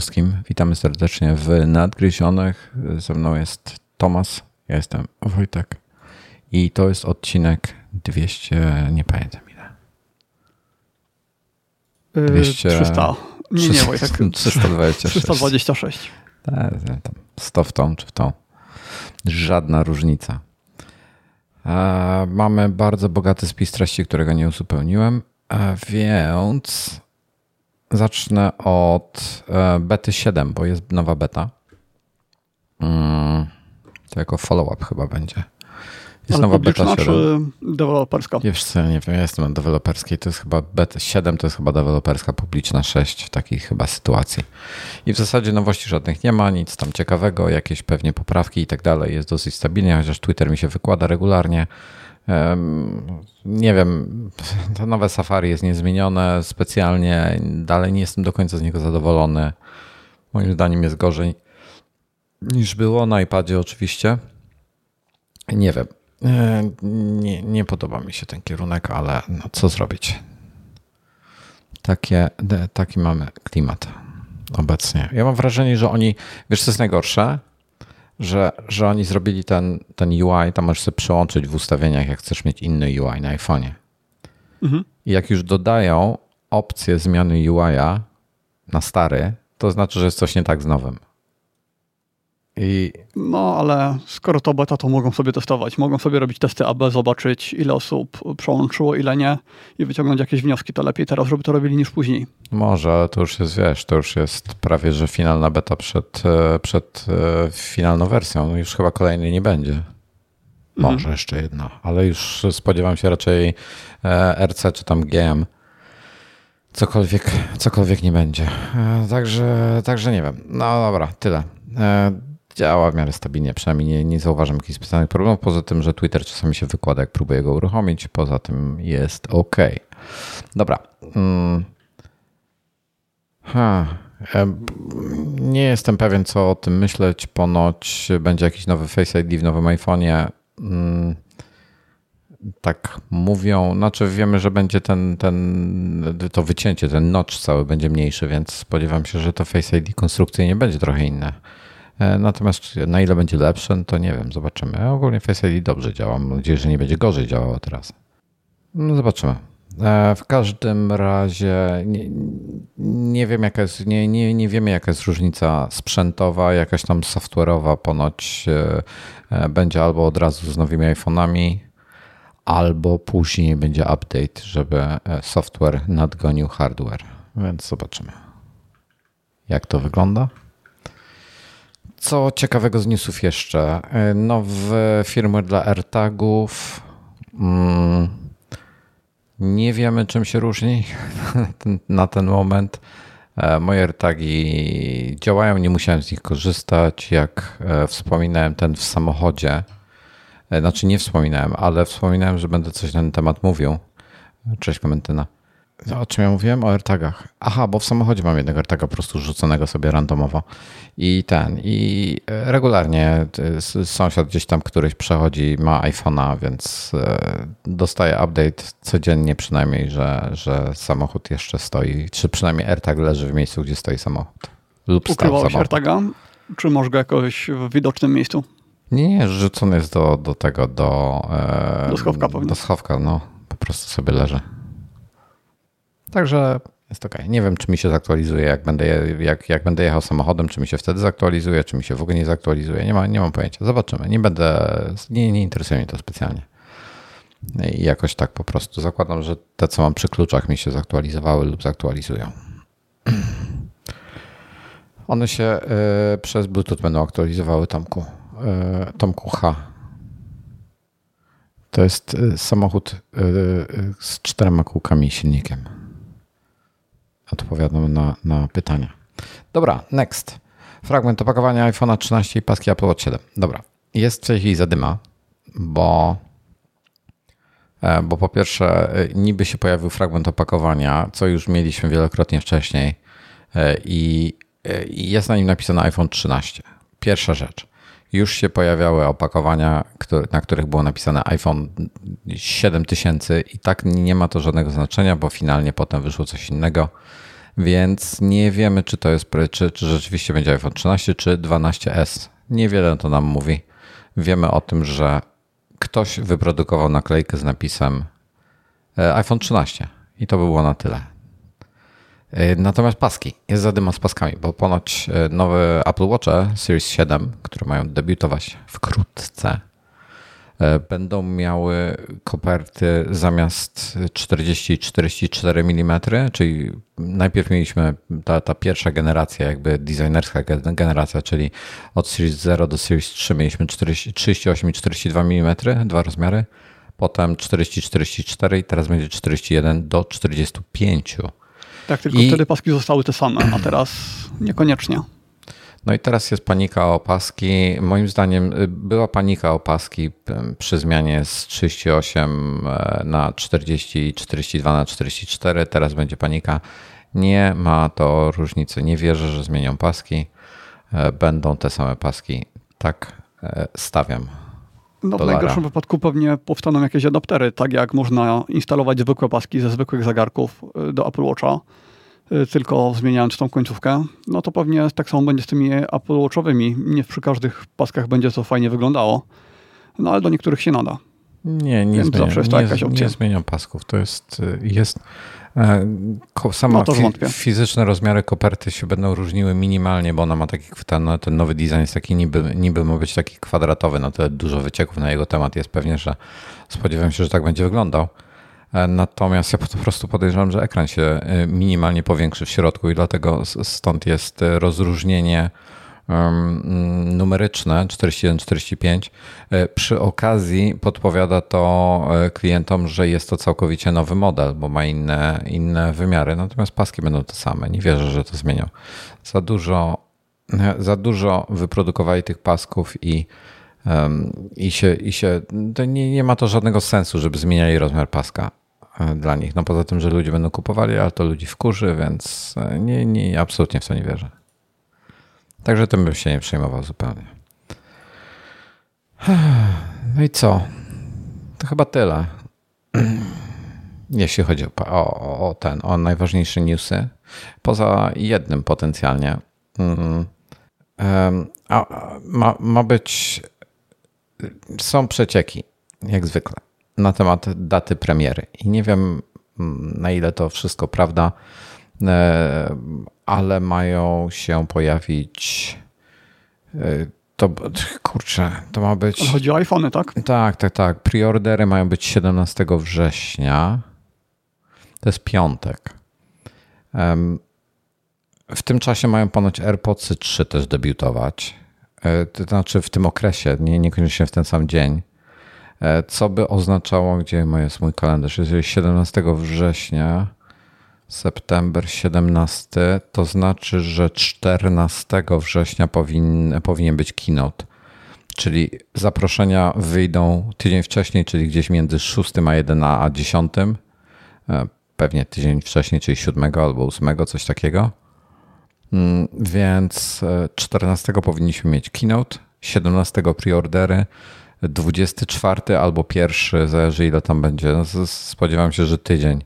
wszystkim. Witamy serdecznie w Nadgryzionych. Ze mną jest Tomas, ja jestem Wojtek i to jest odcinek 200, nie pamiętam ile. 200... 300. Nie, nie, Wojtek. 326. 326. Tak, tam 100 w tą czy w tą. Żadna różnica. E, mamy bardzo bogaty spis treści, którego nie uzupełniłem, e, więc Zacznę od e, bety 7, bo jest nowa beta. Mm, to jako follow-up chyba będzie. Jest Ale nowa beta 7. czy deweloperska? Wiesz co, nie wiem, ja jestem na deweloperskiej, to jest chyba beta 7, to jest chyba deweloperska, publiczna 6 w takiej chyba sytuacji. I w zasadzie nowości żadnych nie ma, nic tam ciekawego, jakieś pewnie poprawki i tak dalej. Jest dosyć stabilnie, chociaż Twitter mi się wykłada regularnie. Nie wiem, to nowe Safari jest niezmienione specjalnie. Dalej nie jestem do końca z niego zadowolony. Moim zdaniem jest gorzej niż było na iPadzie oczywiście. Nie wiem. E, nie, nie podoba mi się ten kierunek, ale no co zrobić? Takie, taki mamy klimat obecnie. Ja mam wrażenie, że oni, wiesz co jest najgorsze? Że, że oni zrobili ten, ten UI, tam możesz sobie przełączyć w ustawieniach, jak chcesz mieć inny UI na iPhone'ie. Mhm. I jak już dodają opcję zmiany UI-a na stary, to znaczy, że jest coś nie tak z nowym. I... No, ale skoro to beta, to mogą sobie testować. Mogą sobie robić testy AB, zobaczyć ile osób przełączyło, ile nie i wyciągnąć jakieś wnioski. To lepiej teraz, żeby to robili niż później. Może, ale to już jest, wiesz, to już jest prawie, że finalna beta przed, e, przed e, finalną wersją. No już chyba kolejnej nie będzie. Mhm. Może mhm. jeszcze jedna, ale już spodziewam się raczej e, RC czy tam GM. Cokolwiek, cokolwiek nie będzie. Także, także nie wiem. No dobra, tyle działa w miarę stabilnie, przynajmniej nie, nie zauważam jakichś specjalnych problemów, poza tym, że Twitter czasami się wykłada, jak próbuję go uruchomić, poza tym jest ok. Dobra. Hmm. Ha. Nie jestem pewien, co o tym myśleć. Ponoć będzie jakiś nowy Face ID w nowym iPhone'ie. Hmm. Tak mówią. Znaczy wiemy, że będzie ten, ten, to wycięcie, ten notch cały będzie mniejszy, więc spodziewam się, że to Face ID konstrukcyjnie będzie trochę inne. E, natomiast na ile będzie lepsze, to nie wiem, zobaczymy. Ogólnie Face ID dobrze działa. Mam nadzieję, że nie będzie gorzej działało teraz. No zobaczymy. E, w każdym razie nie, nie wiem, jaka jest, nie, nie, nie wiemy, jaka jest różnica sprzętowa, jakaś tam software'owa ponoć e, będzie albo od razu z nowymi iPhone'ami, albo później będzie update, żeby software nadgonił hardware. Więc zobaczymy, jak to wygląda. Co ciekawego z newsów jeszcze? E, nowe firmy dla AirTagów. Mm, nie wiemy, czym się różni na ten moment. E, moje AirTagi działają, nie musiałem z nich korzystać. Jak e, wspominałem, ten w samochodzie, znaczy nie wspominałem, ale wspominałem, że będę coś na ten temat mówił. Cześć, komentyna. O czym ja mówiłem? O AirTagach. Aha, bo w samochodzie mam jednego AirTaga po prostu rzuconego sobie randomowo. I ten, i regularnie sąsiad gdzieś tam któryś przechodzi, ma iPhone'a, więc e, dostaje update codziennie przynajmniej, że, że samochód jeszcze stoi, czy przynajmniej AirTag leży w miejscu, gdzie stoi samochód. Lub Ukrywałeś AirTaga? Czy masz go jakoś w widocznym miejscu? Nie, nie, rzucony jest do, do tego, do... E, do schowka pewnie. Do schowka, no. Po prostu sobie leży. Także jest ok. Nie wiem, czy mi się zaktualizuje, jak będę, jak, jak będę jechał samochodem, czy mi się wtedy zaktualizuje, czy mi się w ogóle nie zaktualizuje. Nie, ma, nie mam pojęcia. Zobaczymy. Nie będę, nie, nie interesuje mnie to specjalnie. I jakoś tak po prostu zakładam, że te, co mam przy kluczach, mi się zaktualizowały lub zaktualizują. One się y, przez Bluetooth będą aktualizowały, Tomku. Y, Tomku H. To jest y, samochód z czterema kółkami i silnikiem odpowiadam na, na pytania. Dobra, next. Fragment opakowania iPhone'a 13 i paski Apple Watch 7. Dobra, jest w tej chwili zadyma, bo, e, bo po pierwsze e, niby się pojawił fragment opakowania, co już mieliśmy wielokrotnie wcześniej e, i, i jest na nim napisane iPhone 13. Pierwsza rzecz już się pojawiały opakowania, na których było napisane iPhone 7000 i tak nie ma to żadnego znaczenia, bo finalnie potem wyszło coś innego. Więc nie wiemy, czy to jest, czy, czy rzeczywiście będzie iPhone 13 czy 12S. Niewiele to nam mówi. Wiemy o tym, że ktoś wyprodukował naklejkę z napisem e, iPhone 13 i to by było na tyle. E, natomiast paski. Jest zadyma z paskami, bo ponoć e, nowe Apple Watch Series 7, które mają debiutować wkrótce, E, będą miały koperty zamiast 40-44 mm, czyli najpierw mieliśmy ta, ta pierwsza generacja, jakby designerska generacja, czyli od Series 0 do Series 3 mieliśmy 40, 38 i 42 mm, dwa rozmiary, potem 40-44 i teraz będzie 41 do 45. Tak, tylko I... wtedy paski zostały te same, a teraz niekoniecznie. No i teraz jest panika o opaski. Moim zdaniem y, była panika o opaski przy zmianie z 38 e, na 40 42 na 44. Teraz będzie panika. Nie ma to różnicy. Nie wierzę, że zmienią paski. E, będą te same paski. Tak e, stawiam. No w najgorszym wypadku pewnie powstaną jakieś adaptery, tak jak można instalować zwykłe paski ze zwykłych zegarków do Apple Watcha Y, tylko zmieniając tą końcówkę, no to pewnie tak samo będzie z tymi Apple Watchowymi. Nie przy każdych paskach będzie to fajnie wyglądało, no ale do niektórych się nada. Nie, nie zmieniam, zawsze jest nie, jakaś opcja. Nie zmieniam pasków. To jest, y, jest sama no fi, fizyczne rozmiary koperty się będą różniły minimalnie, bo ona ma taki, ten, ten nowy design jest taki niby, niby ma być taki kwadratowy, no tyle dużo wycieków na jego temat jest pewnie, że spodziewam się, że tak będzie wyglądał. E, natomiast ja po prostu podejrzewam, że ekran się e, minimalnie powiększy w środku i dlatego stąd jest e, rozróżnienie numeryczne 41-45. Przy okazji podpowiada to klientom, że jest to całkowicie nowy model, bo ma inne, inne wymiary, natomiast paski będą te same. Nie wierzę, że to zmienią. Za dużo, za dużo wyprodukowali tych pasków i i się, i się nie, nie ma to żadnego sensu, żeby zmieniali rozmiar paska. E, dla nich. No poza tym, że ludzie będą kupowali, ale to ludzi wkurzy, więc e, nie, nie, absolutnie w to nie wierzę. Także tym bym się nie przejmował zupełnie. No i co? To chyba tyle. Jeśli chodzi o, o, o ten, o najważniejsze newsy. Poza jednym potencjalnie. Mm, a, ma, ma być. Są przecieki, jak zwykle na temat daty premiery. I nie wiem, mm, na ile to wszystko prawda, ale mają się pojawić. E, to kurczę, to ma być. Chodzi o iPhony, tak? Tak, tak, tak. Preordery mają być 17 września. To jest piątek. W tym czasie mają ponoć AirPodsy 3 też debiutować. E, to znaczy w tym okresie, nie, niekoniecznie w ten sam dzień. E, co by oznaczało, gdzie jest mój kalendarz? Jeżeli 17 września, september 17, to znaczy, że 14 września powin, powinien być keynote. Czyli zaproszenia wyjdą tydzień wcześniej, czyli gdzieś między 6 a 1 a 10. E, pewnie tydzień wcześniej, czyli 7 albo 8, coś takiego. Mm, więc 14 e, powinniśmy mieć keynote, 17 preordery, 24 albo pierwszy, zależy ile tam będzie. No, spodziewam się, że tydzień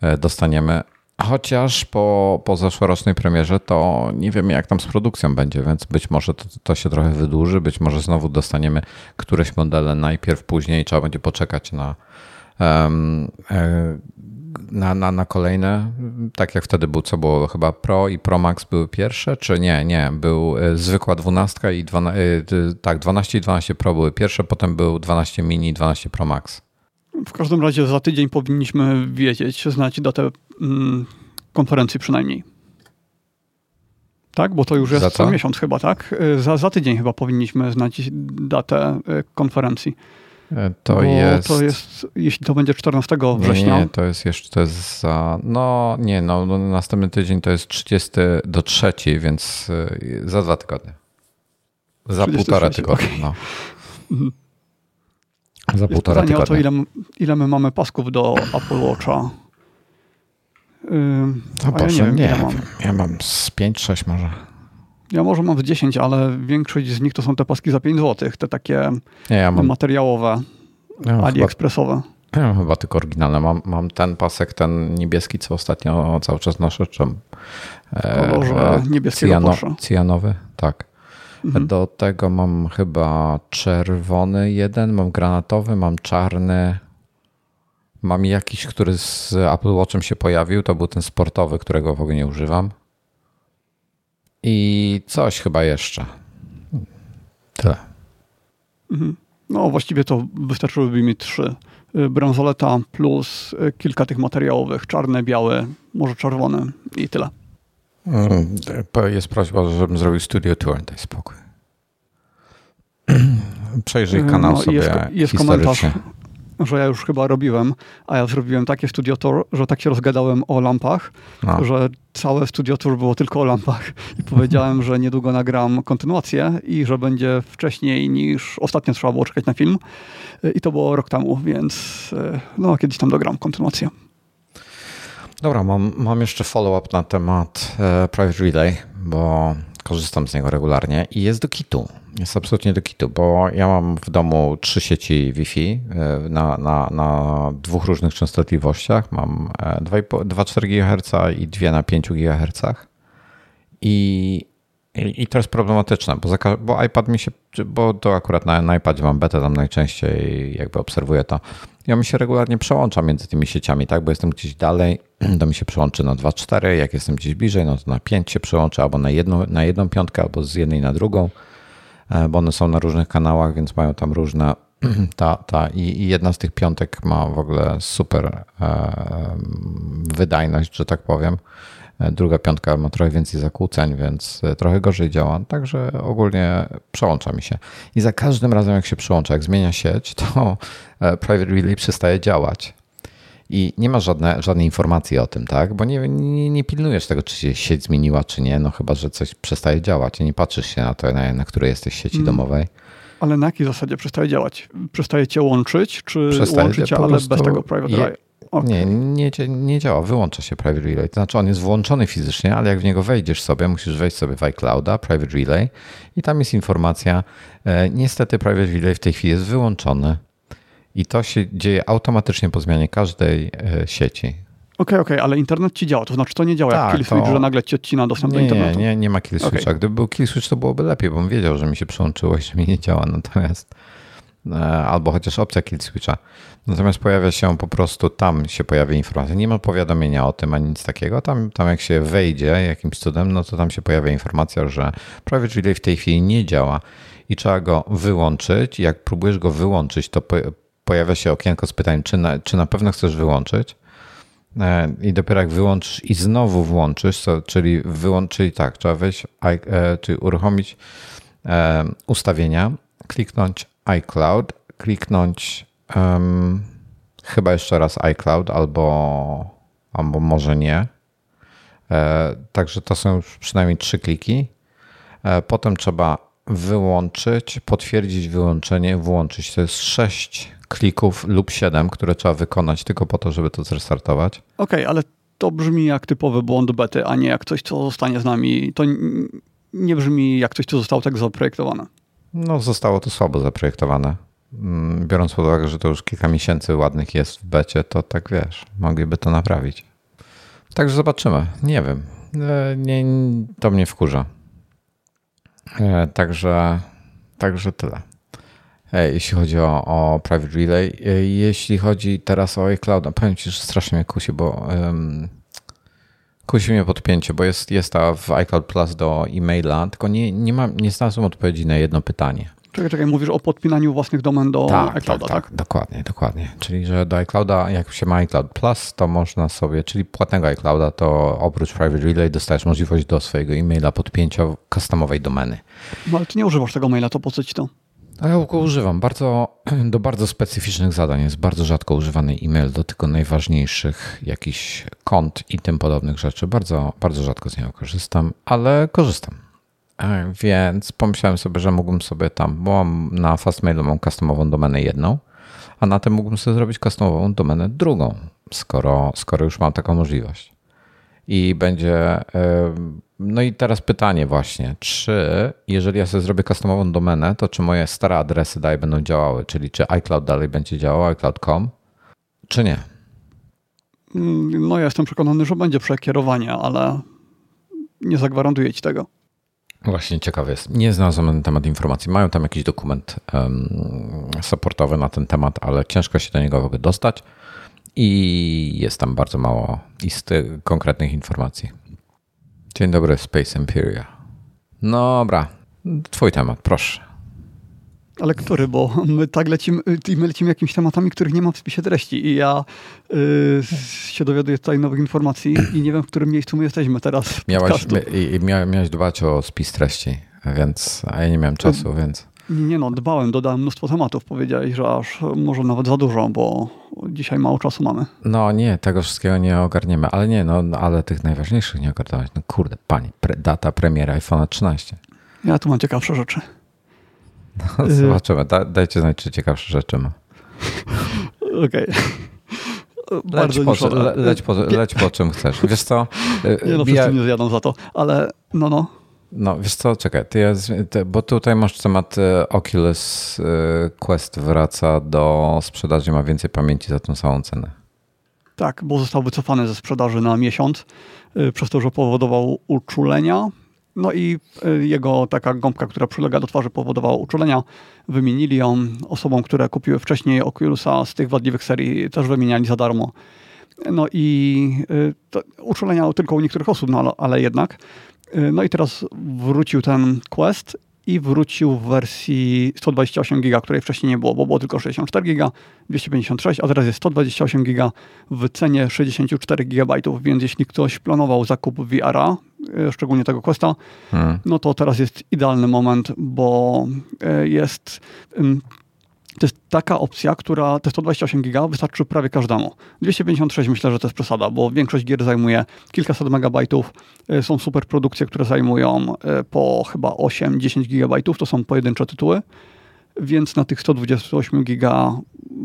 e, dostaniemy. Chociaż po, po zeszłorocznej premierze to nie wiemy, jak tam z produkcją będzie, więc być może to, to się trochę wydłuży, być może znowu dostaniemy któreś modele najpierw, później trzeba będzie poczekać na um, na, na, na kolejne, tak jak wtedy był, co było chyba Pro i Pro Max były pierwsze, czy nie, nie, był e, zwykła 12 i 12, e, tak, 12 i 12 Pro były pierwsze, potem był 12 mini i 12 Pro Max. W każdym razie za tydzień powinniśmy wiedzieć, znać datę mm, konferencji przynajmniej. Tak, bo to już jest co miesiąc chyba, tak? E, za, za tydzień chyba powinniśmy znać datę konferencji. To jest... to jest. Jeśli to będzie 14 września. Nie, nie, to jest jeszcze to jest za. No nie, no, no następny tydzień to jest 30 do 3, więc y, za dwa tygodnie. Za półtora tygodnia. Okay. No. Za jest półtora pytanie tygodnia. o to, ile, ile my mamy pasków do Apple Watcha. Yy, no Boże, ja nie, wiem, nie mam. Ja mam z 5-6 może. Ja może mam w 10, ale większość z nich to są te paski za 5 zł, te takie nie, ja mam... materiałowe, ja AliExpressowe. Chyba tylko oryginalne. Mam, mam ten pasek, ten niebieski, co ostatnio cały czas noszę. Czy, kolorze niebieskiego cyjano, Cyjanowy, tak. Mhm. Do tego mam chyba czerwony jeden, mam granatowy, mam czarny. Mam jakiś, który z Apple Watchem się pojawił. To był ten sportowy, którego w ogóle nie używam. I coś chyba jeszcze. Tyle. Mhm. No właściwie to wystarczyłyby mi trzy. Y, bransoleta plus y, kilka tych materiałowych, czarne, białe, może czerwone i tyle. Mm, jest prośba, żebym zrobił studio tour, daj spokój. Przejrzyj kanał no, sobie jest, jest komentarz, że ja już chyba robiłem, a ja zrobiłem takie studio tour, że tak się rozgadałem o lampach, no. że całe studio tour było tylko o lampach i powiedziałem, że niedługo nagram kontynuację i że będzie wcześniej niż ostatnio trzeba było czekać na film i to było rok temu, więc e, no kiedyś tam dogram kontynuację. Dobra, mam, mam jeszcze follow-up na temat e, Private Relay, bo korzystam z niego regularnie i jest do kitu. Jest absolutnie do kitu, bo ja mam w domu trzy sieci Wi-Fi e, na, na, na dwóch różnych częstotliwościach. Mam 2,4 GHz i dwie na 5 GHz. I, i, i to jest problematyczne, bo, bo iPad mi się, bo to akurat na, na iPadzie mam betę, tam najczęściej jakby obserwuję to. Ja mi się regularnie przełączam między tymi sieciami, tak, bo jestem gdzieś dalej, to mi się przełączy na 2,4, jak jestem gdzieś bliżej, no to na 5 się przełączę, albo na jedną, na jedną piątkę, albo z jednej na drugą. E, bo one są na różnych kanałach, więc mają tam różne. Ta, ta, i, jedna z tych piątek ma w ogóle super e, wydajność, że tak powiem. E, druga piątka ma trochę więcej zakłóceń, więc trochę gorzej działa. Także ogólnie przełącza mi się. I za każdym razem, jak się przełącza, jak zmienia sieć, to Private Relay przestaje działać i nie masz żadne, żadnej informacji o tym, tak? Bo nie, nie, nie, pilnujesz tego, czy się sieć zmieniła, czy nie, no chyba, że coś przestaje działać i nie patrzysz się na to, na, na której jesteś sieci mm. domowej. Ale na jakiej zasadzie przestaje działać? Przestaje cię łączyć, czy przestaje, łączyć ale bez tego private relay? Okay. Nie, nie, nie działa, wyłącza się Private Relay. To znaczy on jest włączony fizycznie, ale jak w niego wejdziesz sobie, musisz wejść sobie w iClouda, Private Relay i tam jest informacja. E, niestety Private Relay w tej chwili jest wyłączony i to się dzieje automatycznie po zmianie każdej e, sieci. Okej, okay, okej, okay, ale internet ci działa, to znaczy to nie działa tak, jak kill switch, to... że nagle ci odcina dostęp nie, do internetu. Nie, nie, nie ma kill switcha. Okay. Gdyby był kill switch, to byłoby lepiej, bo bym wiedział, że mi się przyłączyło i że mi nie działa, natomiast e, albo chociaż opcja kill switcha. Natomiast pojawia się po prostu, tam się pojawia informacja. Nie ma powiadomienia o tym ani nic takiego. Tam, tam jak się wejdzie jakimś cudem, no to tam się pojawia informacja, że Private Relay w tej chwili nie działa i trzeba go wyłączyć. Jak próbujesz go wyłączyć, to pojawia się okienko z pytaniem, czy na, czy na pewno chcesz wyłączyć. E, I dopiero jak wyłączysz i znowu włączysz, to, czyli wyłączyć, tak, trzeba wejść, e, czyli uruchomić e, ustawienia, kliknąć iCloud, kliknąć um, chyba jeszcze raz iCloud albo, albo może nie. Także to są już przynajmniej trzy kliki. Potem trzeba wyłączyć, potwierdzić wyłączenie, włączyć. To jest sześć klików lub 7, które trzeba wykonać tylko po to, żeby to zrestartować. Okej, okay, ale to brzmi jak typowy błąd bety, a nie jak coś, co zostanie z nami. To nie brzmi jak coś, co zostało tak zaprojektowane. No, zostało to słabo zaprojektowane. Mm, biorąc pod uwagę, że to już kilka miesięcy ładnych jest w becie, to tak wiesz, mogliby to naprawić. Także zobaczymy. Nie wiem. E, nie, to mnie wkurza. E, także, także tyle. E, jeśli chodzi o, o Private Relay. Jeśli chodzi teraz o iCloud, powiem Ci, że strasznie mnie kusi, bo um, kusi mnie podpięcie, bo jest, jest ta w iCloud Plus do e-maila, tylko nie, nie, mam, nie znalazłem odpowiedzi na jedno pytanie. Czekaj, czekaj, mówisz o podpinaniu własnych domen do tak, iClouda, tak, tak? Tak, dokładnie, dokładnie. Czyli, że do iClouda, jak się ma iCloud Plus, to można sobie, czyli płatnego iClouda, to oprócz Private Relay dostajesz możliwość do swojego e-maila podpięcia customowej domeny. No ale ty nie używasz tego maila, to po co ci to? A ja go używam bardzo, do bardzo specyficznych zadań. Jest bardzo rzadko używany e-mail do tylko najważniejszych jakichś kont i tym podobnych rzeczy. Bardzo, bardzo rzadko z niego korzystam, ale korzystam. Więc pomyślałem sobie, że mógłbym sobie tam, bo na Fastmailu mam customową domenę jedną, a na tym mógłbym sobie zrobić customową domenę drugą, skoro, skoro już mam taką możliwość. I będzie no i teraz pytanie właśnie, czy jeżeli ja sobie zrobię customową domenę, to czy moje stare adresy dalej będą działały, czyli czy iCloud dalej będzie działał, iCloud.com, czy nie? Mm, no ja jestem przekonany, że będzie przekierowanie, ale nie zagwarantuję ci tego. Właśnie ciekawy jest. Nie znalazłem na temat informacji. Mają tam jakiś dokument um, supportowy na ten temat, ale ciężko się do niego w ogóle dostać i jest tam bardzo mało isty, konkretnych informacji. Dzień dobry, Space Imperia. Dobra, twój temat, proszę. Ale który? Bo my tak lecimy, my lecimy jakimiś tematami, których nie ma w spisie treści i ja yy, się dowiaduję tutaj nowych informacji i nie wiem, w którym miejscu my jesteśmy teraz. Miałeś, i, mia, miałeś dbać o spis treści, więc, a ja nie miałem czasu, więc... Nie no, dbałem, dodałem mnóstwo tematów. Powiedziałeś, że aż może nawet za dużo, bo dzisiaj mało czasu mamy. No nie, tego wszystkiego nie ogarniemy, ale nie, no ale tych najważniejszych nie ogarnąłeś. No kurde, pani, pre, data premiery iPhone 13. Ja tu mam ciekawsze rzeczy. No, zobaczymy. Da, dajcie znać, czy ciekawsze rzeczy ma. Okej. Okay. Leć, po, le, leć, po, leć po czym chcesz. Wiesz co? Nie no, ja... nie zjadą za to, ale no, no. No, wiesz co, czekaj, ty jest, ty, bo tutaj masz temat e, Oculus e, Quest wraca do sprzedaży, ma więcej pamięci za tą samą cenę. Tak, bo został wycofany ze sprzedaży na miesiąc, przez to, że powodował uczulenia no i y, jego taka gąbka, która przylega do twarzy, powodowała uczulenia. Wymienili ją osobom, które kupiły wcześniej Oculusa z tych wadliwych serii, też wymieniali za darmo. No i y, uczulenia tylko u niektórych osób, no ale jednak. Y, no i teraz wrócił ten Quest i wrócił w wersji 128 giga, której wcześniej nie było, bo było tylko 64 giga, 256, a teraz jest 128 giga w cenie 64 GB, więc jeśli ktoś planował zakup VR-a, szczególnie tego Questa, hmm. no to teraz jest idealny moment, bo e, jest to jest taka opcja, która te 128 giga wystarczy prawie każdemu. 256 myślę, że to jest przesada, bo większość gier zajmuje kilkaset megabajtów. E, są super produkcje, które zajmują e, po chyba 8-10 gigabajtów. To są pojedyncze tytuły, więc na tych 128 giga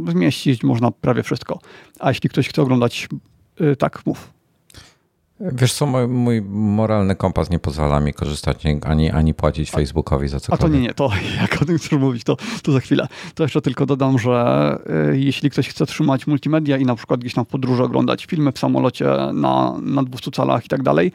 zmieścić można prawie wszystko. A jeśli ktoś chce oglądać, e, tak mów. Wiesz co, mój, mój, moralny kompas nie pozwala mi korzystać ani, ani płacić Facebookowi za cokolwiek. A to nie, nie, to jak o tym chcesz mówić, to, to za chwilę. To jeszcze tylko dodam, że y, jeśli ktoś chce trzymać multimedia i na przykład gdzieś tam w podróży oglądać filmy w samolocie na, na 200 calach i tak dalej,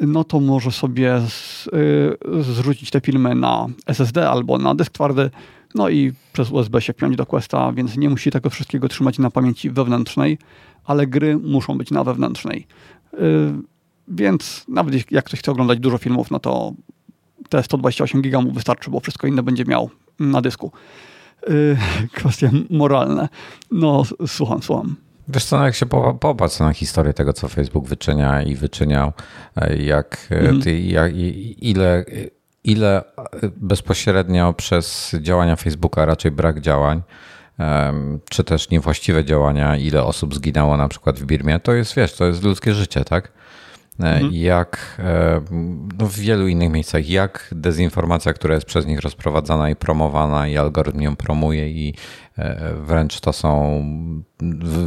no to może sobie z, y, zrzucić te filmy na SSD albo na dysk twardy, no i przez USB się wpiąć do Questa, więc nie musi tego wszystkiego trzymać na pamięci wewnętrznej, ale gry muszą być na wewnętrznej. Y, więc nawet jak ktoś chce oglądać dużo filmów, no to te 128 giga mu wystarczy, bo wszystko inne będzie miał na dysku. Y, kwestie moralne. No, słucham, słucham. Wiesz co, no jak się popatrz na historię tego, co Facebook wyczynia i wyczyniał, e, jak, e, mhm. ty, jak ile, ile bezpośrednio przez działania Facebooka, raczej brak działań, czy też niewłaściwe działania, ile osób zginęło na przykład w Birmie, to jest, wiesz, to jest ludzkie życie, tak? E, mhm. Jak no w wielu innych miejscach, jak dezinformacja, która jest przez nich rozprowadzana i promowana, i algorytm ją promuje, i e, wręcz to są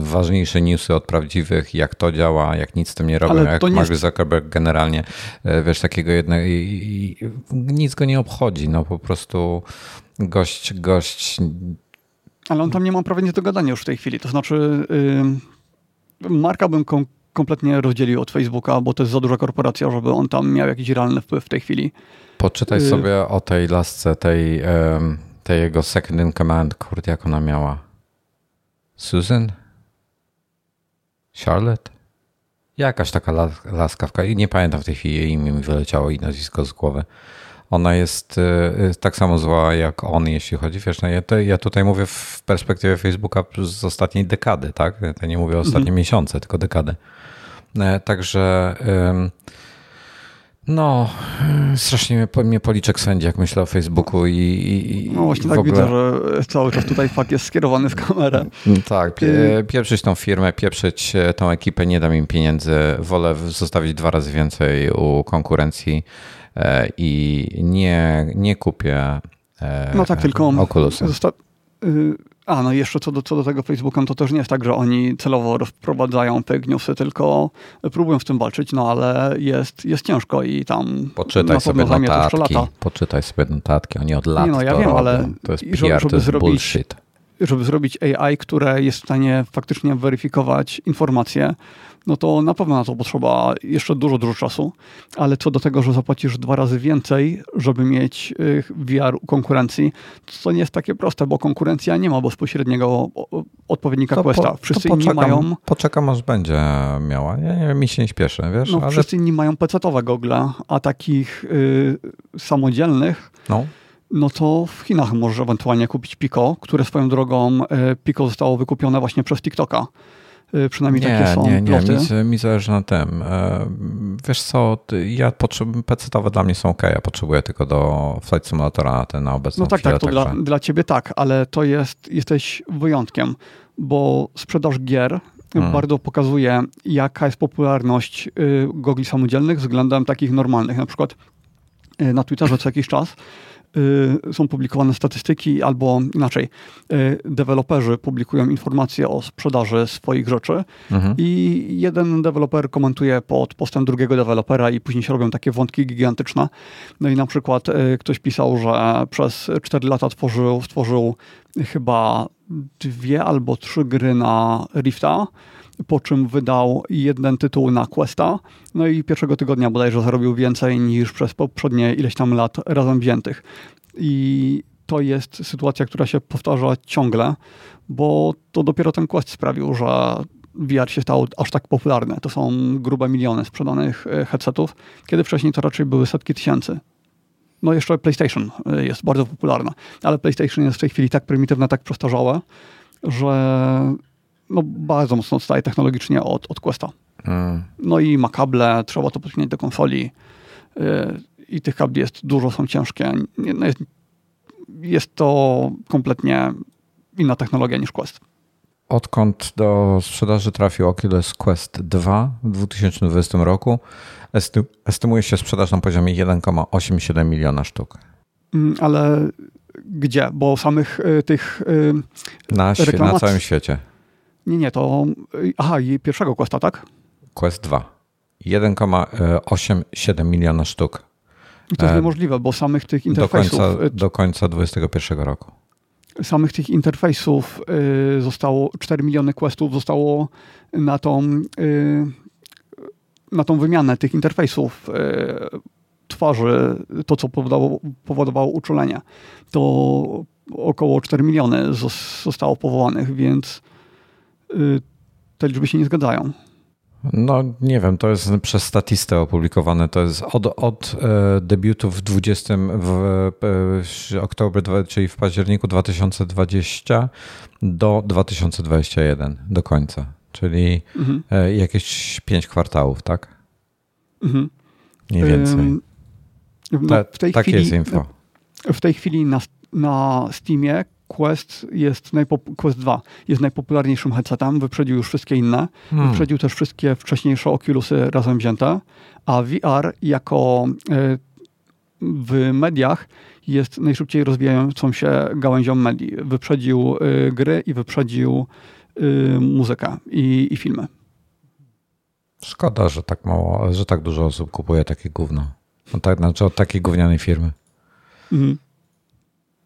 ważniejsze newsy od prawdziwych, jak to działa, jak nic z tym nie robią, jak Mark jest... Zuckerberg generalnie, e, wiesz, takiego jednego, i, i, nic go nie obchodzi, no po prostu gość, gość ale on tam nie ma prawa nic do gadania już w tej chwili. To znaczy, yy, Marka bym kom kompletnie rozdzielił od Facebooka, bo to jest za duża korporacja, żeby on tam miał jakiś realny wpływ w tej chwili. Poczytaj yy. sobie o tej lasce, tej, tej jego second in command, kurde, jak ona miała. Susan? Charlotte? Jakaś taka laskawka. I nie pamiętam w tej chwili jej imię mi wyleciało i nazwisko z głowy ona jest y, y, tak samo zła jak on, jeśli chodzi, wiesz, no ja, to, ja tutaj mówię w perspektywie Facebooka z ostatniej dekady, tak? Ja nie mówię o ostatnie mhm. miesiące, tylko dekady. E, także no, strasznie mnie, policzek sędzi, jak myślę o Facebooku i, i No właśnie tak ogóle... widzę, że cały czas tutaj fakt jest skierowany w kamerę. Tak, pie, pieprzyć tą firmę, pieprzyć e, tą ekipę, nie dam im pieniędzy, wolę zostawić dwa razy więcej u konkurencji i nie, nie kupię e, No tak, tylko y, a, no jeszcze co do, co do tego Facebooka, to też nie jest tak, że oni celowo rozprowadzają fake newsy, tylko próbują z tym walczyć, no ale jest, jest ciężko i tam Poczytaj sobie notatki, poczytaj sobie notatki, oni od lat nie, no, ja to wiem, robią. ale to jest PR, żeby to jest zrobić, bullshit. Żeby zrobić AI, które jest w stanie faktycznie weryfikować informacje, no to na pewno na to potrzeba jeszcze dużo, dużo czasu. Ale co do tego, że zapłacisz dwa razy więcej, żeby mieć y, VR u konkurencji, to nie jest takie proste, bo konkurencja nie ma bezpośredniego odpowiednika to Questa. wszyscy po, inni mają... Poczekam, aż będzie miała. Ja nie, mi się nie śpieszy, wiesz? No, ale... Wszyscy inni mają PC-owe gogle, a takich y, samodzielnych... No no to w Chinach możesz ewentualnie kupić Pico, które swoją drogą y, Pico zostało wykupione właśnie przez TikToka. Y, przynajmniej nie, takie są Nie, nie, mi, mi zależy na tym. E, wiesz co, ja potrzebuję, PC-owe dla mnie są ok, ja potrzebuję tylko do Flight Simulatora na ten na obecną No tak, chwilę, tak, to dla, dla ciebie tak, ale to jest, jesteś wyjątkiem, bo sprzedaż gier hmm. bardzo pokazuje, jaka jest popularność y, gogli samodzielnych względem takich normalnych. Na przykład y, na Twitterze co jakiś czas są publikowane statystyki, albo inaczej, y, deweloperzy publikują informacje o sprzedaży swoich rzeczy mhm. i jeden deweloper komentuje pod postem drugiego dewelopera i później się robią takie wątki gigantyczne. No i na przykład y, ktoś pisał, że przez 4 lata tworzył, stworzył chyba dwie albo trzy gry na Rifta, po czym wydał jeden tytuł na Questa, no i pierwszego tygodnia bodajże zarobił więcej niż przez poprzednie ileś tam lat razem wziętych. I to jest sytuacja, która się powtarza ciągle, bo to dopiero ten Quest sprawił, że VR się stał aż tak popularny. To są grube miliony sprzedanych e, headsetów, kiedy wcześniej to raczej były setki tysięcy. No jeszcze PlayStation e, jest bardzo popularna, ale PlayStation jest w tej chwili tak prymitywne, tak przestarzałe, że no, bardzo mocno odstaje technologicznie od, od Questa. Mm. No i ma kable, trzeba to podpiąć do konsoli yy, i tych kabli jest dużo, są ciężkie. No jest, jest to kompletnie inna technologia niż Quest. Odkąd do sprzedaży trafił Oculus Quest 2 w 2020 roku, estymuje się sprzedaż na poziomie 1,87 miliona sztuk. Mm, ale gdzie? Bo samych y, tych y, na, na całym świecie. Nie, nie, to. Aha, i pierwszego Questa, tak? Quest 2. 1,87 miliona sztuk. I to jest e, niemożliwe, bo samych tych interfejsów. Do końca, do końca 2021 roku. Samych tych interfejsów y, zostało 4 miliony questów zostało na tą, y, na tą wymianę tych interfejsów y, twarzy, to co powodowało, powodowało uczulenie. To około 4 miliony zostało powołanych, więc Y, te liczby się nie zgadzają. No nie wiem, to jest przez statistę opublikowane. To jest od, od e, debiutu w 20 w, w oktobie, czyli w październiku 2020 do 2021, do końca. Czyli mhm. E, jakieś 5 kwartałów, tak? Mhm. Nie więcej. no, w tej takie chwili, jest info. W tej chwili na, na Steamie Quest, jest Quest 2 jest najpopularniejszym headsetem, wyprzedził już wszystkie inne, hmm. wyprzedził też wszystkie wcześniejsze Oculusy razem wzięte, a VR jako y, w mediach jest najszybciej rozwijającą się gałęzią medii. Wyprzedził y, gry i wyprzedził y, muzykę i, i filmy. Szkoda, że tak mało, że tak dużo osób kupuje takie gówno. No tak, znaczy od takiej gównianej firmy. Mhm.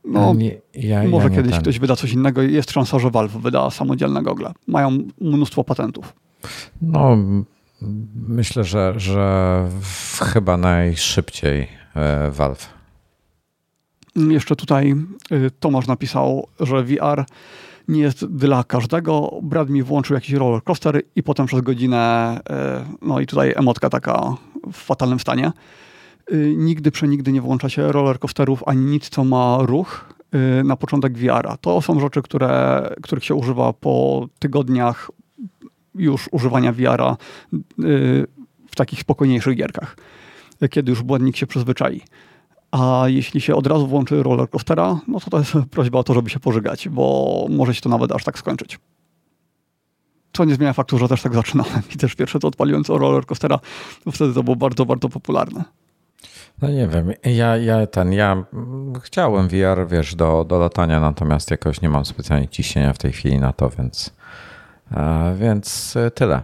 No, ja, może ja kiedyś ten. ktoś wyda coś innego. Jest szansa, że Valve wyda samodzielne gogle. Mają mnóstwo patentów. No, myślę, że, że chyba najszybciej e, Valve. Jeszcze tutaj y, Tomasz napisał, że VR nie jest dla każdego. Brad mi włączył jakiś roller coaster i potem przez godzinę, e, no i tutaj emotka taka w fatalnym stanie nigdy przenigdy nie włącza się rollercoasterów ani nic, co ma ruch y, na początek VR-a. To są rzeczy, które, których się używa po tygodniach już używania VR-a y, w takich spokojniejszych gierkach, kiedy już błędnik się przyzwyczai. A jeśli się od razu włączy rollercoastera, no to to jest prośba o to, żeby się pożygać, bo może się to nawet aż tak skończyć. Co nie zmienia faktu, że też tak zaczynałem i też pierwsze to odpaliłem co rollercoastera, wtedy to było bardzo, bardzo popularne. No nie wiem, ja, ja ten, ja chciałem VR, wiesz, do, do latania, natomiast jakoś nie mam specjalnie ciśnienia w tej chwili na to, więc, e, więc tyle.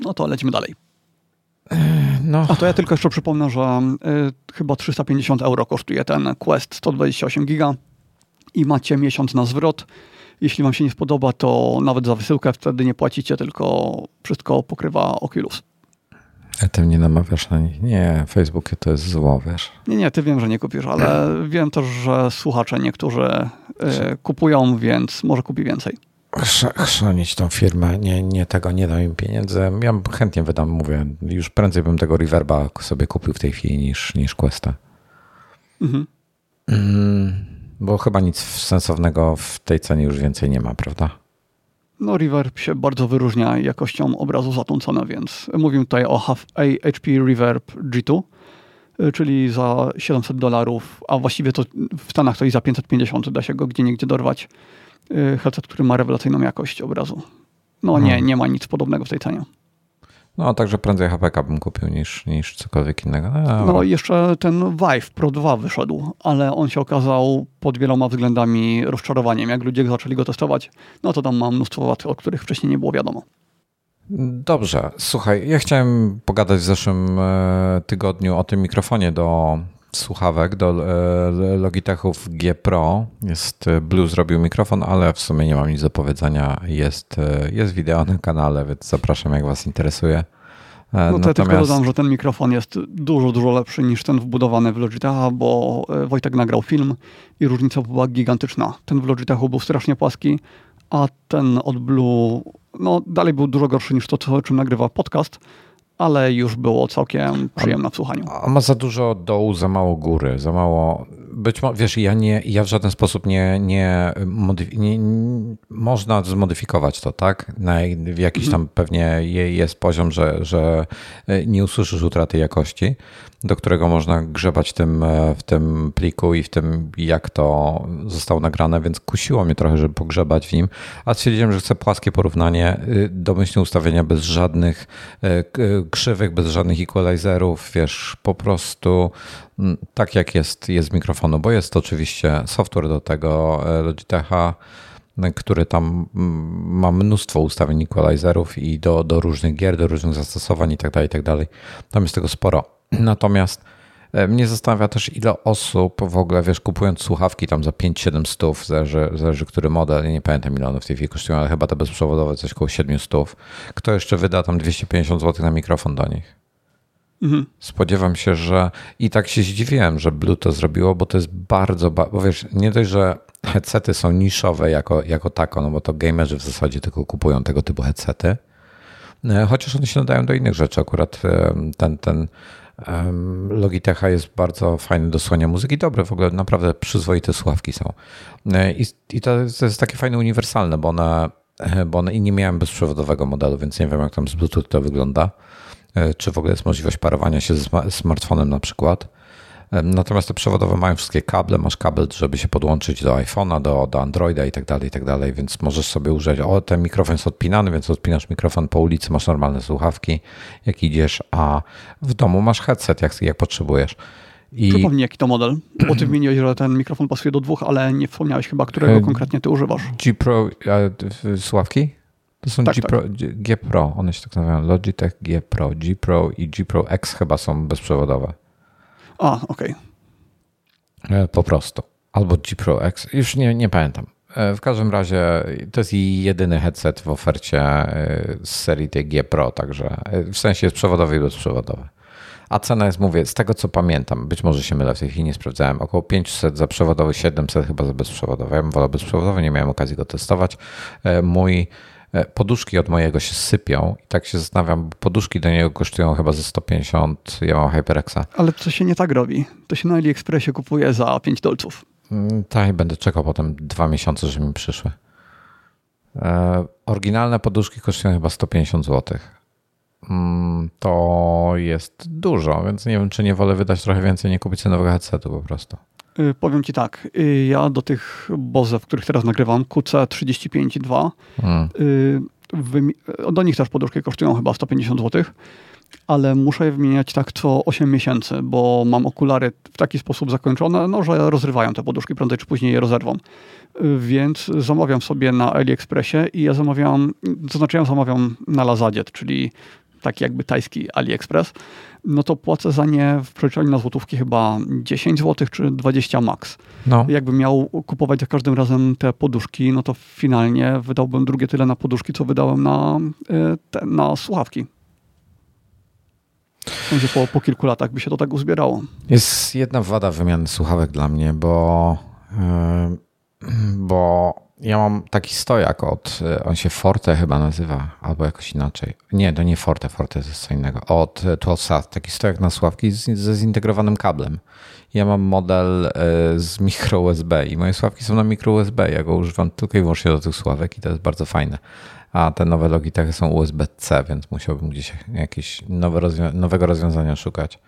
No to lecimy dalej. No. A to ja tylko jeszcze przypomnę, że y, chyba 350 euro kosztuje ten Quest 128 giga i macie miesiąc na zwrot. Jeśli wam się nie spodoba, to nawet za wysyłkę wtedy nie płacicie, tylko wszystko pokrywa Oculus. A ty mnie namawiasz na nich. Nie, Facebook to jest zło, wiesz. Nie, nie, ty wiem, że nie kupisz, ale wiem też, że słuchacze niektórzy y, kupują, więc może kupi więcej. Chrzanić tą firmę, nie, nie tego, nie dam im pieniędzy. Ja chętnie wydam, mówię, już prędzej bym tego Reverba sobie kupił w tej chwili niż, niż Questa. Mhm. Mm, bo chyba nic sensownego w tej cenie już więcej nie ma, prawda? No, Reverb się bardzo wyróżnia jakością obrazu zatącone, więc mówimy tutaj o HP Reverb G2, y, czyli za 700 dolarów, a właściwie to w Stanach to i za 550 da się go gdzie niegdzie dorwać. Y, headset, który ma rewelacyjną jakość obrazu. No nie, hmm. nie ma nic podobnego w tej cenie. No, także prędzej HPK bym kupił niż, niż cokolwiek innego. No, no jeszcze ten Vive Pro 2 wyszedł, ale on się okazał pod wieloma względami rozczarowaniem. Jak ludzie zaczęli go testować, no to tam ma mnóstwo wad, o których wcześniej nie było wiadomo. Dobrze, słuchaj, ja chciałem pogadać w zeszłym e, tygodniu o tym mikrofonie do słuchawek do e, Logitechów G Pro. Jest e, Blue zrobił mikrofon, ale w sumie nie mam nic do powiedzenia. Jest, e, jest wideo na kanale, więc zapraszam jak Was interesuje. No to Natomiast... ja tylko dodam, że ten mikrofon jest dużo, dużo lepszy niż ten wbudowany w Logitecha, bo Wojtek nagrał film i różnica była gigantyczna. Ten w Logitechu był strasznie płaski, a ten od Blue no, dalej był dużo gorszy niż to, co, czym nagrywa podcast, ale już było całkiem przyjemne w słuchaniu. On ma za dużo dołu, za mało góry, za mało. Być może, wiesz, ja, nie, ja w żaden sposób nie, nie, nie, nie można zmodyfikować to, tak? Na, w jakiś tam mhm. pewnie jest poziom, że, że nie usłyszysz utraty jakości do którego można grzebać tym, e, w tym pliku i w tym, jak to zostało nagrane, więc kusiło mnie trochę, żeby pogrzebać w nim, a stwierdziłem, że chcę płaskie porównanie, y, domyślnie ustawienia bez żadnych e, krzywych, bez żadnych equalizerów, wiesz, po prostu mm, tak jak jest, jest z mikrofonu, bo jest oczywiście software do tego e, Logitecha, który tam mm, ma mnóstwo ustawień equalizerów i do, do różnych gier, do różnych zastosowań i tak dalej, tak. Tam jest tego sporo. Natomiast e, mnie zastanawia też, ile osób w ogóle, wiesz, kupując słuchawki tam za 5-7 stów, zależy, zależy który model, nie pamiętam ile one w tej chwili kosztują, ale chyba te bezprzewodowe coś około 7 stów. Kto jeszcze wyda tam 250 zł na mikrofon do nich? Mhm. Spodziewam się, że i tak się zdziwiłem, że Blue to zrobiło, bo to jest bardzo, bo wiesz, nie dość, że headsety są niszowe jako, jako tako, no bo to gamerzy w zasadzie tylko kupują tego typu headsety, e, chociaż one się nadają do innych rzeczy. Akurat e, ten, ten Logitecha jest bardzo fajny do słuchania muzyki. Dobre, w ogóle naprawdę przyzwoite słuchawki są. E, I, i to, jest, to jest takie fajne, uniwersalne, bo one, bo one i nie miałem bezprzewodowego modelu, więc nie wiem, jak tam z Bluetooth to wygląda. Czy w ogóle jest możliwość parowania się z smartfonem na przykład. Natomiast te przewodowe mają wszystkie kable, masz kabel, żeby się podłączyć do iPhone'a, do, do Androida i tak dalej, i tak dalej, więc możesz sobie użyć, o ten mikrofon jest odpinany, więc odpinasz mikrofon po ulicy, masz normalne słuchawki, jak idziesz, a w domu masz headset, jak, jak potrzebujesz. I... Przypomnij, jaki to model, bo ty wymieniłeś, że ten mikrofon pasuje do dwóch, ale nie wspomniałeś chyba, którego konkretnie ty używasz. G Pro, a, słuchawki? To są tak, G, Pro, tak. G Pro, one się tak nazywają, Logitech G Pro, G Pro i G Pro X chyba są bezprzewodowe. A, okej. Okay. E, po prostu. Albo G Pro X, już nie, nie pamiętam. E, w każdym razie to jest jedyny headset w ofercie e, z serii tej G Pro, także w sensie jest przewodowy i bezprzewodowy. A cena jest, mówię, z tego co pamiętam, być może się mylę, w tej chwili nie sprawdzałem, około 500 za przewodowy, 700 chyba za bezprzewodowy. Ja bym wolał bezprzewodowy, nie miałem okazji go testować. Mój poduszki od mojego się sypią i tak się zastanawiam, poduszki do niego kosztują chyba ze 150, ja mam HyperXa. Ale to się nie tak robi. To się na AliExpressie kupuje za 5 dolców. Mm, tak, będę czekał potem dwa miesiące, żeby mi przyszły. E, oryginalne poduszki kosztują chyba 150 zł. Mm, to jest dużo, więc nie wiem, czy nie wolę wydać trochę więcej, nie kupić nowego headsetu po prostu. Y, powiem ci tak, y, ja do tych Boze, w których teraz nagrywam, QC35.2, hmm. Y, do nich też poduszki kosztują chyba 150 zł, ale muszę je wymieniać tak co 8 miesięcy, bo mam okulary w taki sposób zakończone, no, że rozrywają te poduszki, prędzej czy później je rozerwą. Więc zamawiam sobie na AliExpressie i ja zamawiam, to znaczy ja zamawiam na Lazadzie, czyli taki jakby tajski AliExpress, no to płacę za nie w przeliczeniu na złotówki chyba 10 zł czy 20 max. No. Jakbym miał kupować za każdym razem te poduszki, no to finalnie wydałbym drugie tyle na poduszki, co wydałem na, e, te, na słuchawki. Będzie po, po kilku latach by się to tak uzbierało. Jest jedna wada wymiany słuchawek dla mnie, bo, yy, bo ja mam taki stojak od, e, on się Forte chyba nazywa, albo jakoś inaczej. Nie, to nie Forte, Forte jest co innego. Od 12 South, taki stojak na sławki z, ze zintegrowanym kablem. Ja mam model e, z mikro USB i moje sławki są na mikro USB. Ja go używam tylko i wyłącznie do tych sławek i to jest bardzo fajne. A te nowe Logitechy są USB-C, więc musiałbym gdzieś jakieś nowe rozwią nowego rozwiązania szukać.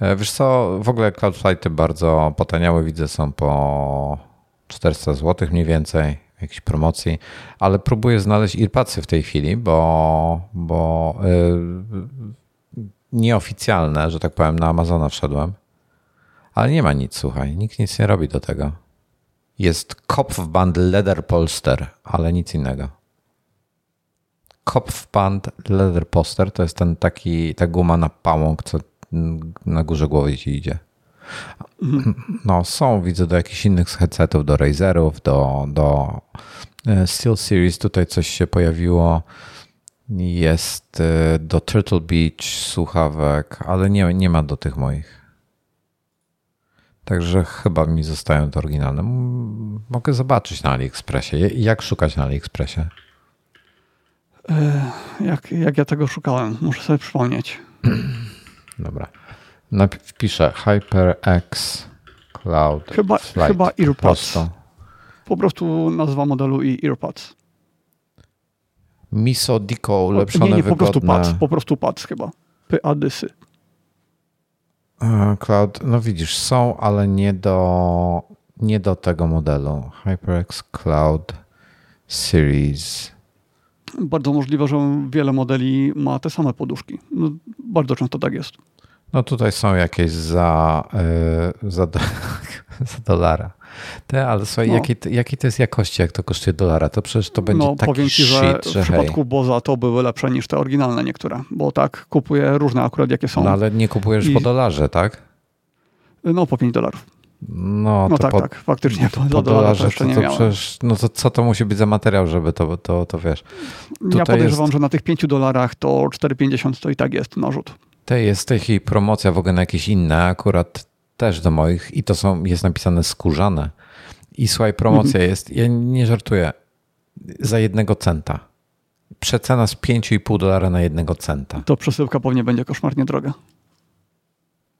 E, wiesz co, w ogóle Cloudflighty bardzo potaniały, widzę, są po 400 zł mniej więcej, jakiejś promocji, ale próbuję znaleźć earpadsy w tej chwili, bo, bo yy, nieoficjalne, że tak powiem, na Amazona wszedłem, ale nie ma nic, słuchaj, nikt nic nie robi do tego. Jest Kopfband Leather Polster, ale nic innego. Kopfband Leather Polster to jest ten taki, ta guma na pałąk, co na górze głowy ci idzie. No, są, widzę, do jakichś innych headsetów, do Razerów, do, do e, Steel Series tutaj coś się pojawiło. Jest e, do Turtle Beach słuchawek, ale nie, nie ma do tych moich. Także chyba mi zostają te oryginalne. Mogę zobaczyć na AliExpressie. Jak szukać na AliExpressie? E, jak, jak ja tego szukałem? Muszę sobie przypomnieć. Dobra. Wpiszę HyperX Cloud Chyba, Flight. chyba EarPods. Prosto. Po prostu nazwa modelu i EarPods. Miso Dico ulepszone, Nie, nie, po prostu pads, po prostu pads chyba. PADysy. E, cloud, no widzisz, są, ale nie do, nie do tego modelu. HyperX Cloud Series. Bardzo możliwe, że wiele modeli ma te same poduszki. No, bardzo często tak jest. No tutaj są jakieś za, yy, za, do, za dolara. Te, ale słuchaj, no. jakiej, jakiej to jest jakości, jak to kosztuje dolara? To przecież to będzie no, taki powiem ci, że shit, że w przypadku Boza to były lepsze niż te oryginalne niektóre, bo tak kupuję różne akurat jakie są. No ale nie kupujesz I... po dolarze, tak? No po 5 dolarów. No, no tak, po, tak, faktycznie. Po, po dolarze to, jeszcze to, to przecież, no to co to musi być za materiał, żeby to, to, to wiesz. Tutaj ja podejrzewam, jest... że na tych 5 dolarach to 4,50 to i tak jest narzut. Te jest chwili promocja w ogóle na jakieś inne, akurat też do moich i to są, jest napisane skórzane. I słuchaj, promocja mhm. jest, ja nie żartuję, za jednego centa. Przecena z 5,5 dolara na jednego centa. To przesyłka pewnie będzie koszmarnie droga.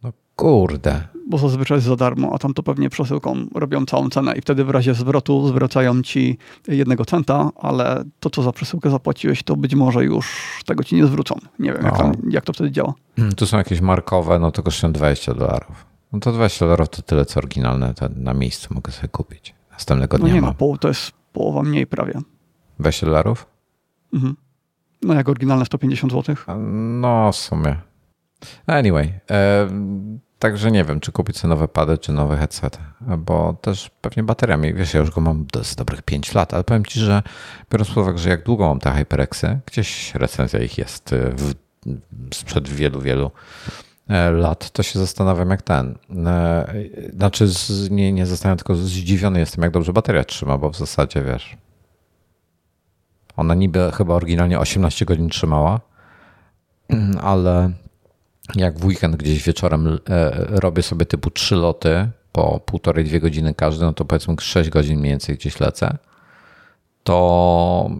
No kurde. Bo zazwyczaj jest za darmo, a tam to pewnie przesyłką robią całą cenę i wtedy w razie zwrotu zwracają ci jednego centa, ale to, co za przesyłkę zapłaciłeś, to być może już tego ci nie zwrócą. Nie wiem, jak, tam, jak to wtedy działa. Hmm, tu są jakieś markowe, no to kosztują 20 dolarów. No to 20 dolarów to tyle, co oryginalne, na miejscu mogę sobie kupić. Następnego no dnia No nie, mam. no, to jest połowa mniej prawie. 20 dolarów? Mhm. No jak oryginalne 150 zł? No w sumie. Anyway, e, Także nie wiem, czy kupić sobie nowe pady, czy nowy headset, bo też pewnie bateriami, wiesz, ja już go mam z dobrych 5 lat, ale powiem Ci, że biorąc pod uwagę, że jak długo mam te HyperXy, gdzieś recenzja ich jest y, w, sprzed wielu, wielu e, lat, to się zastanawiam jak ten. E, znaczy z, nie, nie zastanawiam, tylko zdziwiony jestem, jak dobrze bateria trzyma, bo w zasadzie, wiesz, ona niby chyba oryginalnie 18 godzin trzymała, ale jak w weekend gdzieś wieczorem e, robię sobie typu trzy loty po półtorej, dwie godziny każdy, no to powiedzmy 6 godzin mniej więcej gdzieś lecę, to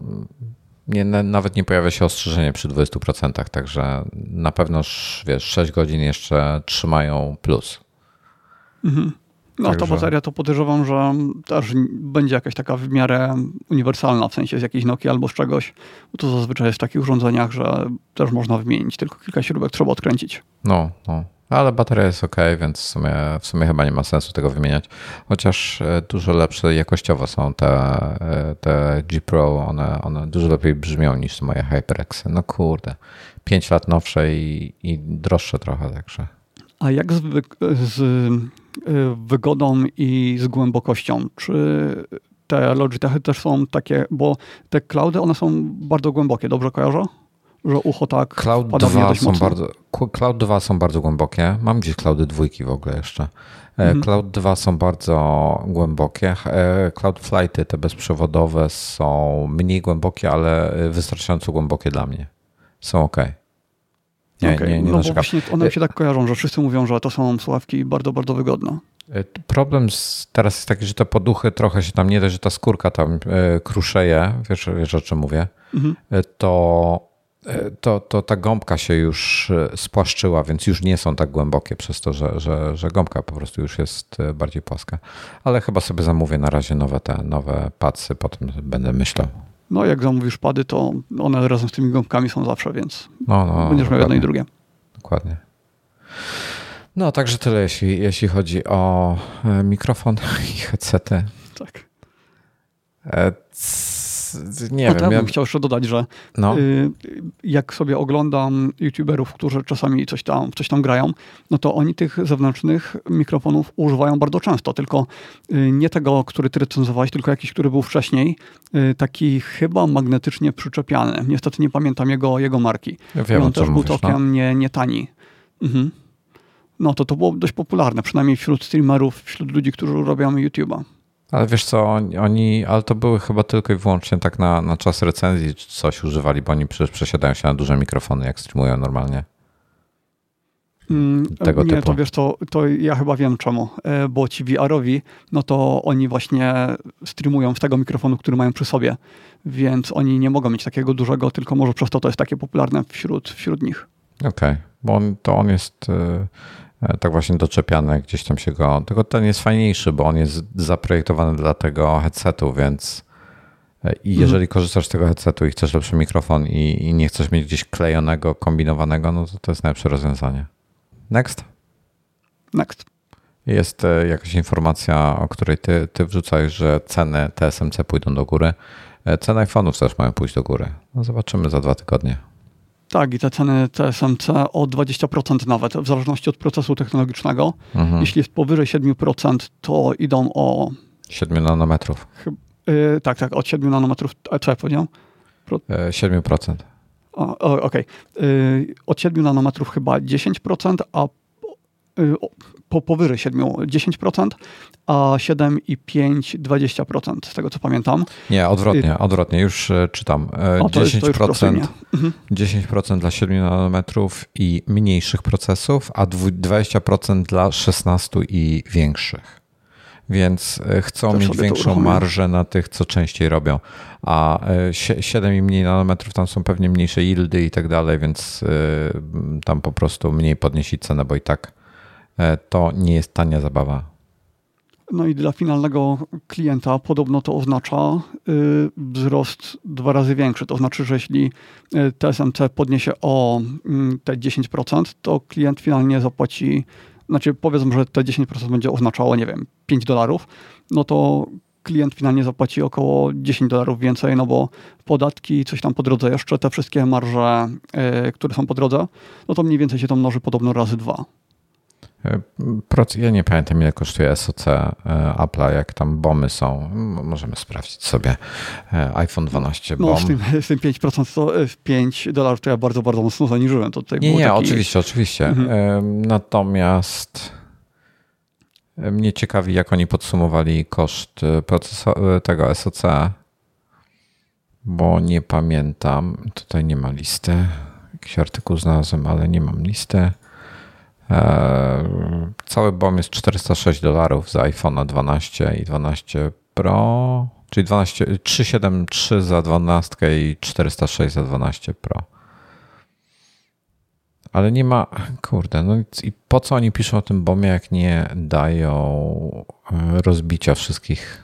nie, nawet nie pojawia się ostrzeżenie przy 20%, także na pewno wiesz, 6 godzin jeszcze trzymają plus. Mhm. No Także... ta bateria to podejrzewam, że też będzie jakaś taka w miarę uniwersalna, w sensie z jakiejś Nokia albo z czegoś. Bo to zazwyczaj jest w takich urządzeniach, że też można wymienić, tylko kilka śrubek trzeba odkręcić. No, no. Ale bateria jest ok, więc w sumie, w sumie chyba nie ma sensu tego wymieniać. Chociaż e, dużo lepsze jakościowo są te, e, te G Pro, one, one dużo lepiej brzmią niż moje HyperXy. No kurde, 5 lat nowsze i, i droższe trochę, także. A jak z, z wygodą i z głębokością. Czy te Logitechy też są takie, bo te cloudy, one są bardzo głębokie, dobrze kojarzę? że ucho tak Cloud 2 są bardzo Cloud 2 są bardzo głębokie. Mam gdzieś Cloudy dwójki w ogóle jeszcze. E, mhm. Cloud 2 są bardzo głębokie. E, Cloud Flighty, te bezprzewodowe, są mniej głębokie, ale wystarczająco głębokie dla mnie. Są ok. Nie, okay. nie, nie no bo właśnie one mi się tak kojarzą, że wszyscy mówią, że to są słuchawki bardzo, bardzo wygodne. E, problem z, teraz jest taki, że te poduchy trochę się tam, nie dość, że ta skórka tam e, kruszeje, wiesz, wiesz o czym mówię, mhm. E, to, to, to ta gąbka się już spłaszczyła, więc już nie są tak głębokie przez to, że, że, że gąbka po prostu już jest bardziej płaska. Ale chyba sobie zamówię na razie nowe te nowe padsy, potem będę myślał. No jak zamówisz pady, to one razem z tymi gąbkami są zawsze, więc no, no, będziesz miał jedno i drugie. Dokładnie. No, także tyle, jeśli, jeśli chodzi o e, mikrofon i headsety. Tak. E, nie no wiem. Ja bym chciał jeszcze dodać, że no. Y, jak sobie oglądam youtuberów, którzy czasami coś tam, coś tam grają, no to oni tych zewnętrznych mikrofonów używają bardzo często, tylko y, nie tego, który ty recenzowałeś, tylko jakiś, który był wcześniej, y, taki chyba magnetycznie przyczepiany. Niestety nie pamiętam jego, jego marki. Ja wiem, I on też był całkiem no? nie, nie tani. Mhm. No to to było dość popularne, przynajmniej wśród streamerów, wśród ludzi, którzy robią YouTube'a. Ale wiesz co, oni, ale to były chyba tylko i wyłącznie tak na, na czas recenzji czy coś używali, bo oni przecież przesiadają się na duże mikrofony, jak streamują normalnie. Mm, tego nie, typu. to wiesz to, to ja chyba wiem czemu, e, bo ci VR-owi, no to oni właśnie streamują z tego mikrofonu, który mają przy sobie, więc oni nie mogą mieć takiego dużego, tylko może przez to to jest takie popularne wśród, wśród nich. Okej, okay. bo on, to on jest e, tak właśnie doczepiane, gdzieś tam się go. Tylko ten jest fajniejszy, bo on jest zaprojektowany dla tego headsetu, więc e, i mhm. jeżeli korzystasz z tego headsetu i chcesz lepszy mikrofon i, i, nie chcesz mieć gdzieś klejonego, kombinowanego, no to to jest najlepsze rozwiązanie. Next? Next. Jest e, jakaś informacja, o której ty, ty wrzucałeś, że ceny TSMC pójdą do góry. Ceny iPhone'ów też mają pójść do góry. No zobaczymy za dwa tygodnie. Tak, i te ceny TSMC o 20% nawet, w zależności od procesu technologicznego. Mhm. Jeśli jest powyżej 7%, to idą o... 7 nanometrów. Yy, tak, tak, od 7 nanometrów, a co ja powiedziałem? Pro... 7%. Okej. Okay. Yy, od 7 nanometrów chyba 10%, a yy, po powyżej 7 10%, a 7,5 20% z tego co pamiętam. Nie, odwrotnie, odwrotnie, już e, czytam. O, 10%, e, mhm. 10% dla 7 nanometrów i mniejszych procesów, a 20% dla 16 i większych. Więc chcą mieć większą marżę na tych, co częściej robią. A 7 i mniej nanometrów tam są pewnie mniejsze yieldy i tak dalej, więc tam po prostu mniej podnieść cenę, bo i tak to nie jest tania zabawa. No i dla finalnego klienta podobno to oznacza y, wzrost dwa razy większy. To znaczy, że jeśli y, TSMC podniesie o mm, te 10%, to klient finalnie zapłaci, znaczy powiedzmy, że te 10% będzie oznaczało, nie wiem, 5 dolarów, no to klient finalnie zapłaci około 10 dolarów więcej, no bo podatki, coś tam po drodze jeszcze, te wszystkie marże, y, które są po drodze, no to mniej więcej się to mnoży podobno razy dwa. Ja nie pamiętam, ile kosztuje SOC e, Apple'a, jak tam bomy są. Możemy sprawdzić sobie. E, iPhone 12 bomb. No, z tym, z tym 5%, to 5 e, dolarów to ja bardzo, bardzo mocno zaniżyłem. To tutaj nie, nie, taki... oczywiście, oczywiście. Mhm. Natomiast mnie ciekawi, jak oni podsumowali koszt tego SOC, bo nie pamiętam. Tutaj nie ma listy. Jakiś artykuł znalazłem, ale nie mam listy. E, cały BOM jest 406 dolarów za iPhone 12 i 12 Pro, czyli 12, 373 za 12 i 406 za 12 Pro. Ale nie ma, kurde, no i po co oni piszą o tym BOMie, jak nie dają e, rozbicia wszystkich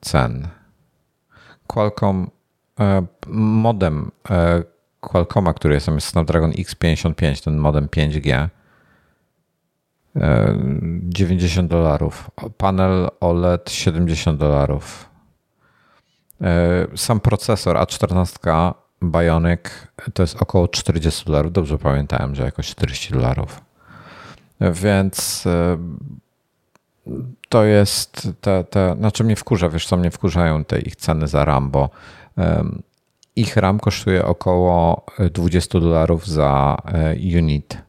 cen? Qualcomm e, modem Qualcomma, który jest, jest Snapdragon X55, ten modem 5G. 90 e, dolarów. Panel OLED 70 dolarów. E, sam procesor A14 Bionic to jest około 40 dolarów. Dobrze pamiętałem, że jakoś 40 dolarów. Więc e, to jest te, te, znaczy mnie wkurza, wiesz co mnie wkurzają te ich ceny za RAM, bo ich RAM kosztuje około 20 dolarów za unit.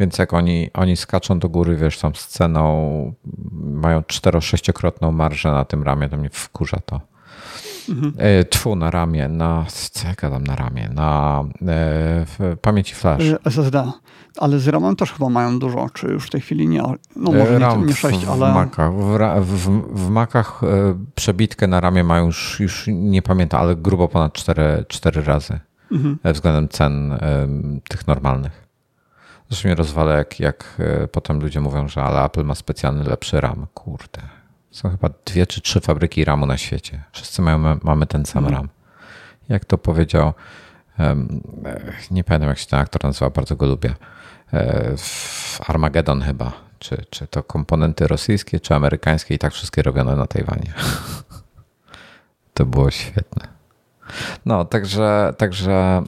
Więc jak oni, oni skaczą do góry, wiesz, tam z ceną, mają 4-6-krotną marżę na tym ramie, to mnie wkurza to. Mhm. Tfu, na ramię, na, co ja gadam na ramię, na e, pamięci flash. SSD, ale z RAMem też chyba mają dużo, czy już w tej chwili nie, no może RAM nie, nie 6, w, ale... W Macach, w, w, w Macach e, przebitkę na ramię mają już, już nie pamiętam, ale grubo ponad 4, 4 razy mhm. względem cen e, tych normalnych. Zresztą mnie rozwala, jak, jak e, potem ludzie mówią, że ale Apple ma specjalny lepszy RAM. Kurde. Są chyba dwie czy trzy fabryki RAMu na świecie. Wszyscy mają, mamy ten sam mhm. RAM. Jak to powiedział, nie pamiętam jak się ten aktor nazywa, bardzo go lubię. E, w Armageddon chyba. Czy, czy to komponenty rosyjskie, czy amerykańskie i tak wszystkie robione na Tajwanie. To było świetne. No, także, także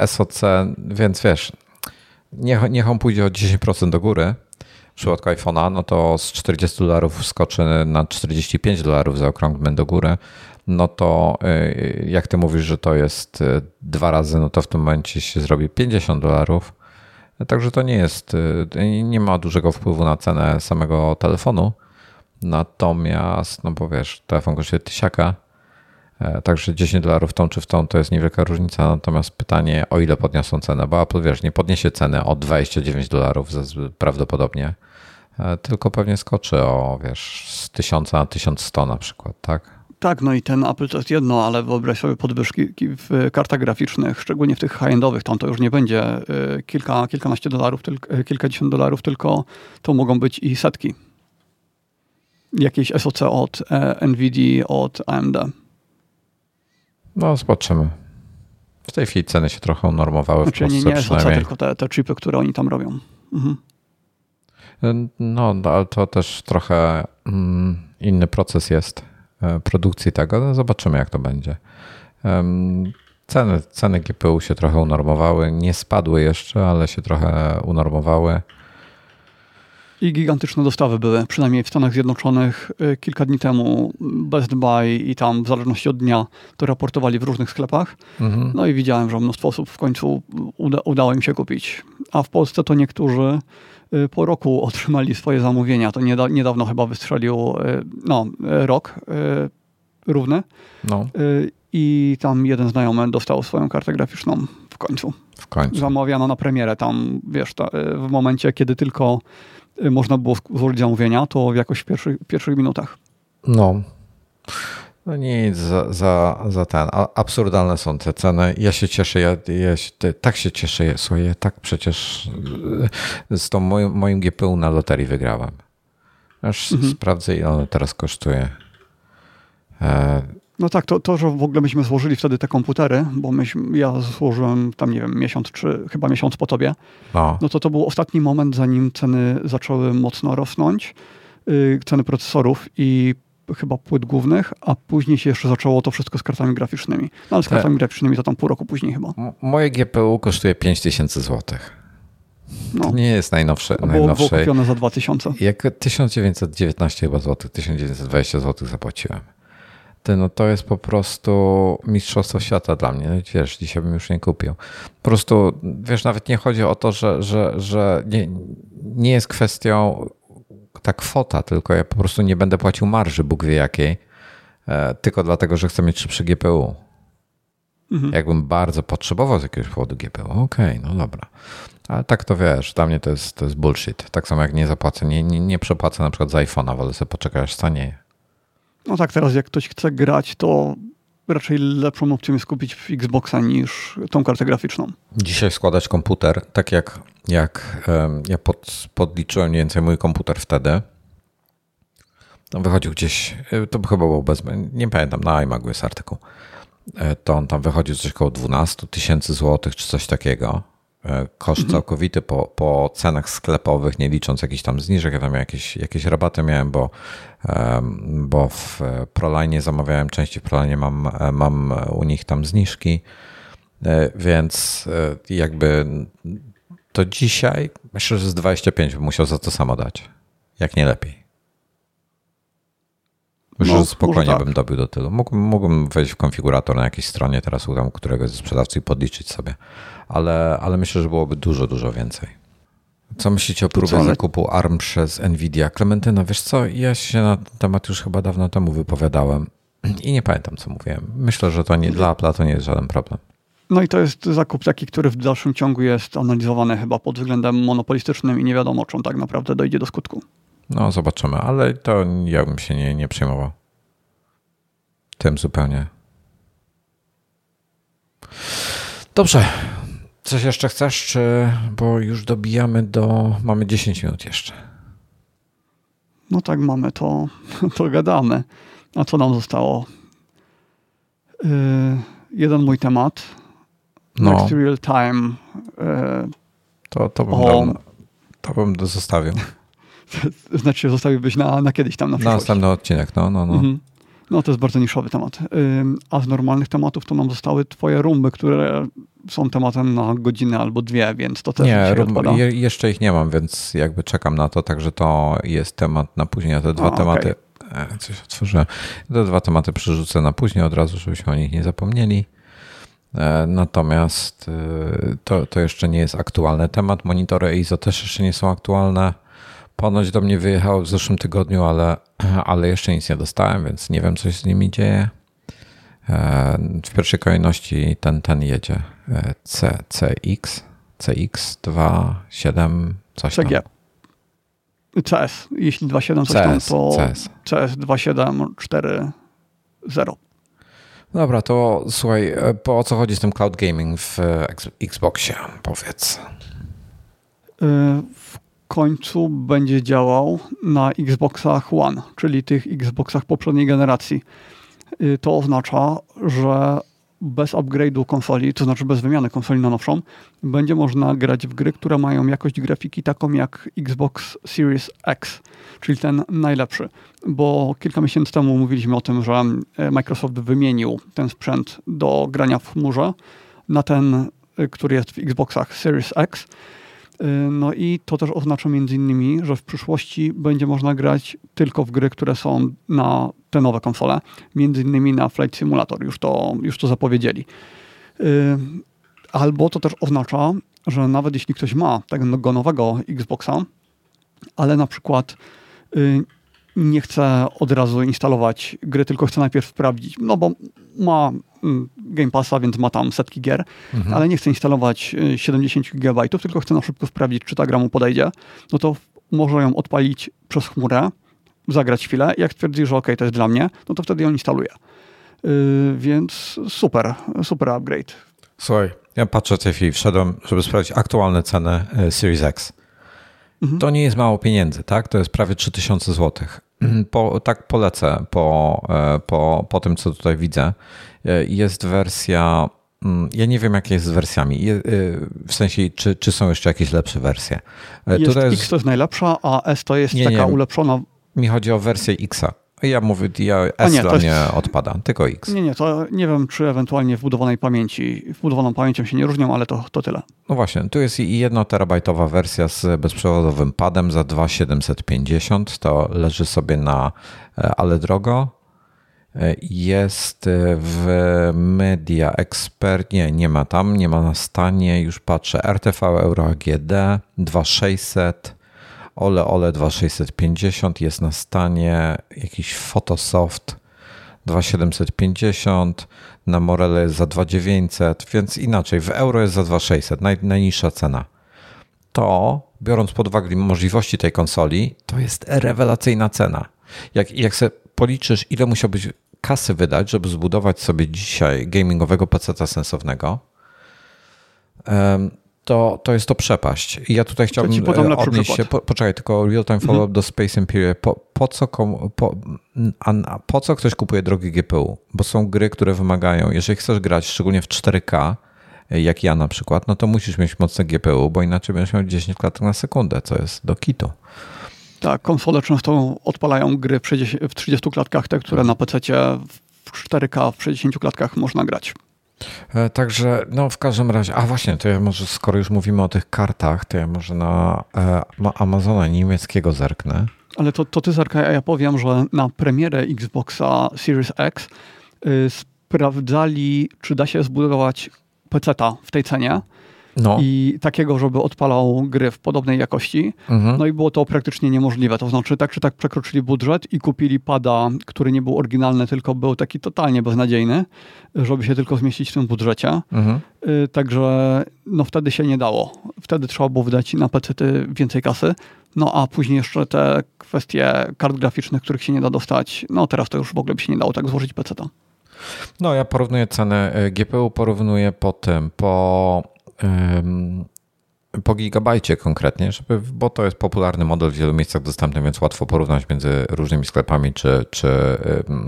y, SOC, więc wiesz, niech, niech on pójdzie o 10% do góry w przypadku iPhone'a, no to z 40 dolarów skoczy na 45 dolarów, zaokrąglmy do góry, no to y, jak ty mówisz, że to jest y, dwa razy, no to w tym momencie się zrobi 50 dolarów. Także to nie jest, y, nie ma dużego wpływu na cenę samego telefonu. Natomiast, no bo wiesz, telefon kosztuje tysiaka, także 10 dolarów tą czy w tą to jest niewielka różnica, natomiast pytanie o ile podniosą cenę, bo Apple wiesz, nie podniesie ceny o 29 dolarów prawdopodobnie, e, tylko pewnie skoczy o wiesz z 1000 na 1100 na przykład, tak? Tak, no i ten Apple to jest jedno, ale wyobraź sobie podwyżki w kartach graficznych, szczególnie w tych high-endowych, tam to już nie będzie e, kilka, kilkanaście dolarów, kilkadziesiąt dolarów, tylko to mogą być i setki. Jakieś SoC od NVIDIA, od AMD. No, zobaczymy. W tej chwili ceny się trochę unormowały znaczy, w Polsce nie, nie SoC, tylko te, te chipy, które oni tam robią. Mhm. No, no, ale to też trochę mm, inny proces jest e, produkcji tego. No, zobaczymy, jak to będzie. Ceny, ceny GPU się trochę unormowały. Nie spadły jeszcze, ale się trochę unormowały. I gigantyczne dostawy były, przynajmniej w Stanach Zjednoczonych y, kilka dni temu Best Buy i tam w zależności od dnia to raportowali w różnych sklepach. Mhm. No i widziałem, że mnóstwo osób w końcu uda, udało im się kupić. A w Polsce to niektórzy y, po roku otrzymali swoje zamówienia. To nieda, niedawno chyba wystrzelił y, no, rok równy. No. I tam jeden znajomy dostał swoją kartę graficzną w końcu. W końcu. Zamawiano na premierę tam, wiesz, ta, w momencie, kiedy tylko można było złożyć zamówienia, to jakoś w pierwszych, pierwszych minutach. No. No nic, za, za, za ten. Absurdalne są te ceny. Ja się cieszę, ja, ja się, tak się cieszę. Słuchaj, ja tak przecież y, z tą moim, moim GPU na loterii wygrałem. Aż mhm. sprawdzę, ile one teraz kosztuje. E, no tak, to, to, że w ogóle myśmy złożyli wtedy te komputery, bo myśmy, ja złożyłem tam, nie wiem, miesiąc czy chyba miesiąc po tobie, no, no to to był ostatni moment, zanim ceny zaczęły mocno rosnąć, yy, ceny procesorów i chyba płyt głównych, a później się jeszcze zaczęło to wszystko z kartami graficznymi. No ale z kartami Te, graficznymi to tam pół roku później chyba. Moje GPU kosztuje 5000 zł. No. To nie jest najnowsze. Było, najnowsze. było kupione za 2000. Jak 1919 chyba złotych, 1920 zł zapłaciłem. Ty, no to jest po prostu mistrzostwo świata dla mnie. Wiesz, dzisiaj bym już nie kupił. Po prostu, wiesz, nawet nie chodzi o to, że, że, że nie, nie jest kwestią ta kwota, tylko ja po prostu nie będę płacił marży, Bóg wie jakiej, e, tylko dlatego, że chcę mieć szybszy GPU. Mhm. Jakbym bardzo potrzebował z jakiegoś powodu GPU, okej, okay, no dobra. Ale tak to wiesz, dla mnie to jest, to jest bullshit. Tak samo jak nie zapłacę, nie, nie, nie przepłacę na przykład z iPhone'a, wolę sobie poczekać aż stanieje. No tak, teraz jak ktoś chce grać, to raczej lepszą opcją jest kupić Xboxa niż tą kartę graficzną. Dzisiaj składać komputer, tak jak, jak ja pod, podliczyłem mniej więcej mój komputer wtedy, to wychodził gdzieś, e, to chyba było bez, nie pamiętam, na iMagu jest artykuł, e, to on tam wychodził coś około 12 tysięcy złotych czy coś takiego. E, koszt całkowity po, po cenach sklepowych, nie licząc jakichś tam zniżek, ja tam jakieś, jakieś rabaty miałem, bo, bo w Proline zamawiałem części w Proline mam, mam u nich tam zniżki, e, więc e, jakby to dzisiaj myślę, że z 25 bym musiał za to samo dać, jak nie lepiej. Myślę, no, że spokojnie tak. bym dobił do tylu. Mógłbym, mógłbym wejść w konfigurator na jakiejś stronie teraz u któregoś ze sprzedawcy i podliczyć sobie, ale, ale myślę, że byłoby dużo, dużo więcej. Co myślicie o próbie zakupu ARM przez Nvidia? Klementyna, wiesz co, ja się na ten temat już chyba dawno temu wypowiadałem i nie pamiętam, co mówiłem. Myślę, że to nie dla Apple'a to nie jest żaden problem. No i to jest zakup taki, który w dalszym ciągu jest analizowany chyba pod względem monopolistycznym i nie wiadomo, czy on tak naprawdę dojdzie do skutku. No, zobaczymy, ale to ja bym się nie, nie przejmował. Tym zupełnie. Dobrze. Coś jeszcze chcesz, czy bo już dobijamy do. Mamy 10 minut jeszcze. No tak, mamy to, to gadamy. A co nam zostało? Yy, jeden mój temat. No. Next Real Time. Yy, to, to, bym dał, to bym zostawił. znaczy, zostawiłbyś na, na kiedyś tam na przyszłość. Na następny odcinek, no, no, no. Mhm. No to jest bardzo niszowy temat. A z normalnych tematów to nam zostały twoje rumby, które są tematem na godzinę albo dwie, więc to też Nie, rum, je, jeszcze ich nie mam, więc jakby czekam na to, także to jest temat na później. A te dwa A, tematy, okay. E, coś otworzyłem, te dwa tematy przerzucę na później od razu, żebyśmy o nich nie zapomnieli. E, natomiast e, to, to jeszcze nie jest aktualny temat. Monitory EIZO też jeszcze nie są aktualne. Ponoć do mnie wyjechał w zeszłym tygodniu, ale, ale jeszcze nic nie dostałem, więc nie wiem, co się z nimi dzieje. E, w pierwszej kolejności ten, ten jedzie. C, CX, CX27, coś tam. CG. CS. Jeśli 2.7 coś tam, to CS, CS 2.7.4.0. Dobra, to słuchaj, e, po co chodzi z tym cloud gaming w Xboxie? Powiedz. W końcu będzie działał na Xboxach One, czyli tych Xboxach poprzedniej generacji. Y, to oznacza, że bez upgrade'u konsoli, to znaczy bez wymiany konsoli na nowszą, będzie można grać w gry, które mają jakość grafiki taką jak Xbox Series X, czyli ten najlepszy. Bo kilka miesięcy temu mówiliśmy o tym, że e, Microsoft wymienił ten sprzęt do grania w chmurze na ten, e, który jest w Xboxach Series X Y, no i to też oznacza między innymi, że w przyszłości będzie można grać tylko w gry, które są na te nowe konsole, między innymi na Flight Simulator, już to, już to zapowiedzieli. Y, albo to też oznacza, że nawet jeśli ktoś ma tego nowego Xboxa, ale na przykład y, nie chce od razu instalować gry, tylko chce najpierw sprawdzić, no bo ma mm, Game Passa, więc ma tam setki gier, mhm. ale nie chce instalować 70 y, GB, tylko chce na szybko sprawdzić, czy ta gra mu podejdzie, no to może ją odpalić przez chmurę, zagrać chwilę. Jak stwierdzi, że OK, to jest dla mnie, no to wtedy ją instaluje. Yy, więc super, super upgrade. Słuchaj, ja patrzę w tej chwili, wszedłem, żeby sprawdzić aktualne ceny y, Series X. Mhm. To nie jest mało pieniędzy, tak? To jest prawie 3000 złotych. Po, tak polecę po, e, po, po tym, co tutaj widzę. E, jest wersja. Mm, ja nie wiem, jakie jest z wersjami. E, w sensie, czy, czy są jeszcze jakieś lepsze wersje. Jest, jest X to jest najlepsza, a S to jest nie, taka nie. ulepszona. Mi chodzi o wersję Xa. Ja mówię, ja S nie, jest... odpada, tylko X. Nie, nie, to nie wiem, czy ewentualnie wbudowanej pamięci, wbudowaną pamięcią się nie różnią, ale to, to tyle. No właśnie, tu jest i 1 terabajtowa wersja z bezprzewodowym padem za 2,750. To leży sobie na e, ale drogo. E, jest w Media Expert, nie, nie ma tam, nie ma na stanie, już patrzę, RTV Euro AGD 2600 Ole Ole 2650 jest na stanie, jakiś Photosoft 2750, na Morele jest za 2900, więc inaczej, w euro jest za 2600, naj, najniższa cena. To, biorąc pod uwagę możliwości tej konsoli, to jest rewelacyjna cena. Jak, jak sobie policzysz, ile musiałbyś kasy wydać, żeby zbudować sobie dzisiaj gamingowego peceta sensownego, to, to jest to przepaść. I ja tutaj chciałbym e, odnieść się, po, poczekaj, tylko real-time follow-up mhm. do Space Imperial. Po, po, co komu, po, a, po co ktoś kupuje drogi GPU? Bo są gry, które wymagają, jeżeli chcesz grać szczególnie w 4K, e, jak ja na przykład, no to musisz mieć mocne GPU, bo inaczej będziesz miał 10 klatek na sekundę, co jest do kitu. Tak, konsole często odpalają gry w 30 klatkach, te, które na PC w 4K w 60 klatkach można grać. E, także, no w każdym razie, a właśnie, to ja może, skoro już mówimy o tych kartach, to ja może na, e, Amazona niemieckiego zerknę. Ale to, to ty, Zarka, ja powiem, że na premierę Xboxa Series X y, sprawdzali, czy da się zbudować PC-ta w tej cenie. No. I takiego, żeby odpalał gry w podobnej jakości. Mhm. No i było to praktycznie niemożliwe. To znaczy, tak czy tak przekroczyli budżet i kupili pada, który nie był oryginalny, tylko był taki totalnie beznadziejny, żeby się tylko zmieścić w tym budżecie. Mhm. Y, także no wtedy się nie dało. Wtedy trzeba było wydać na PC więcej kasy. No a później jeszcze te kwestie kart graficznych, których się nie da dostać. No teraz to już w ogóle by się nie dało tak złożyć PC-ta. No ja porównuję cenę y, GPU, porównuję po tym, po po gigabajcie konkretnie, żeby, bo to jest popularny model w wielu miejscach dostępny, więc łatwo porównać między różnymi sklepami czy, czy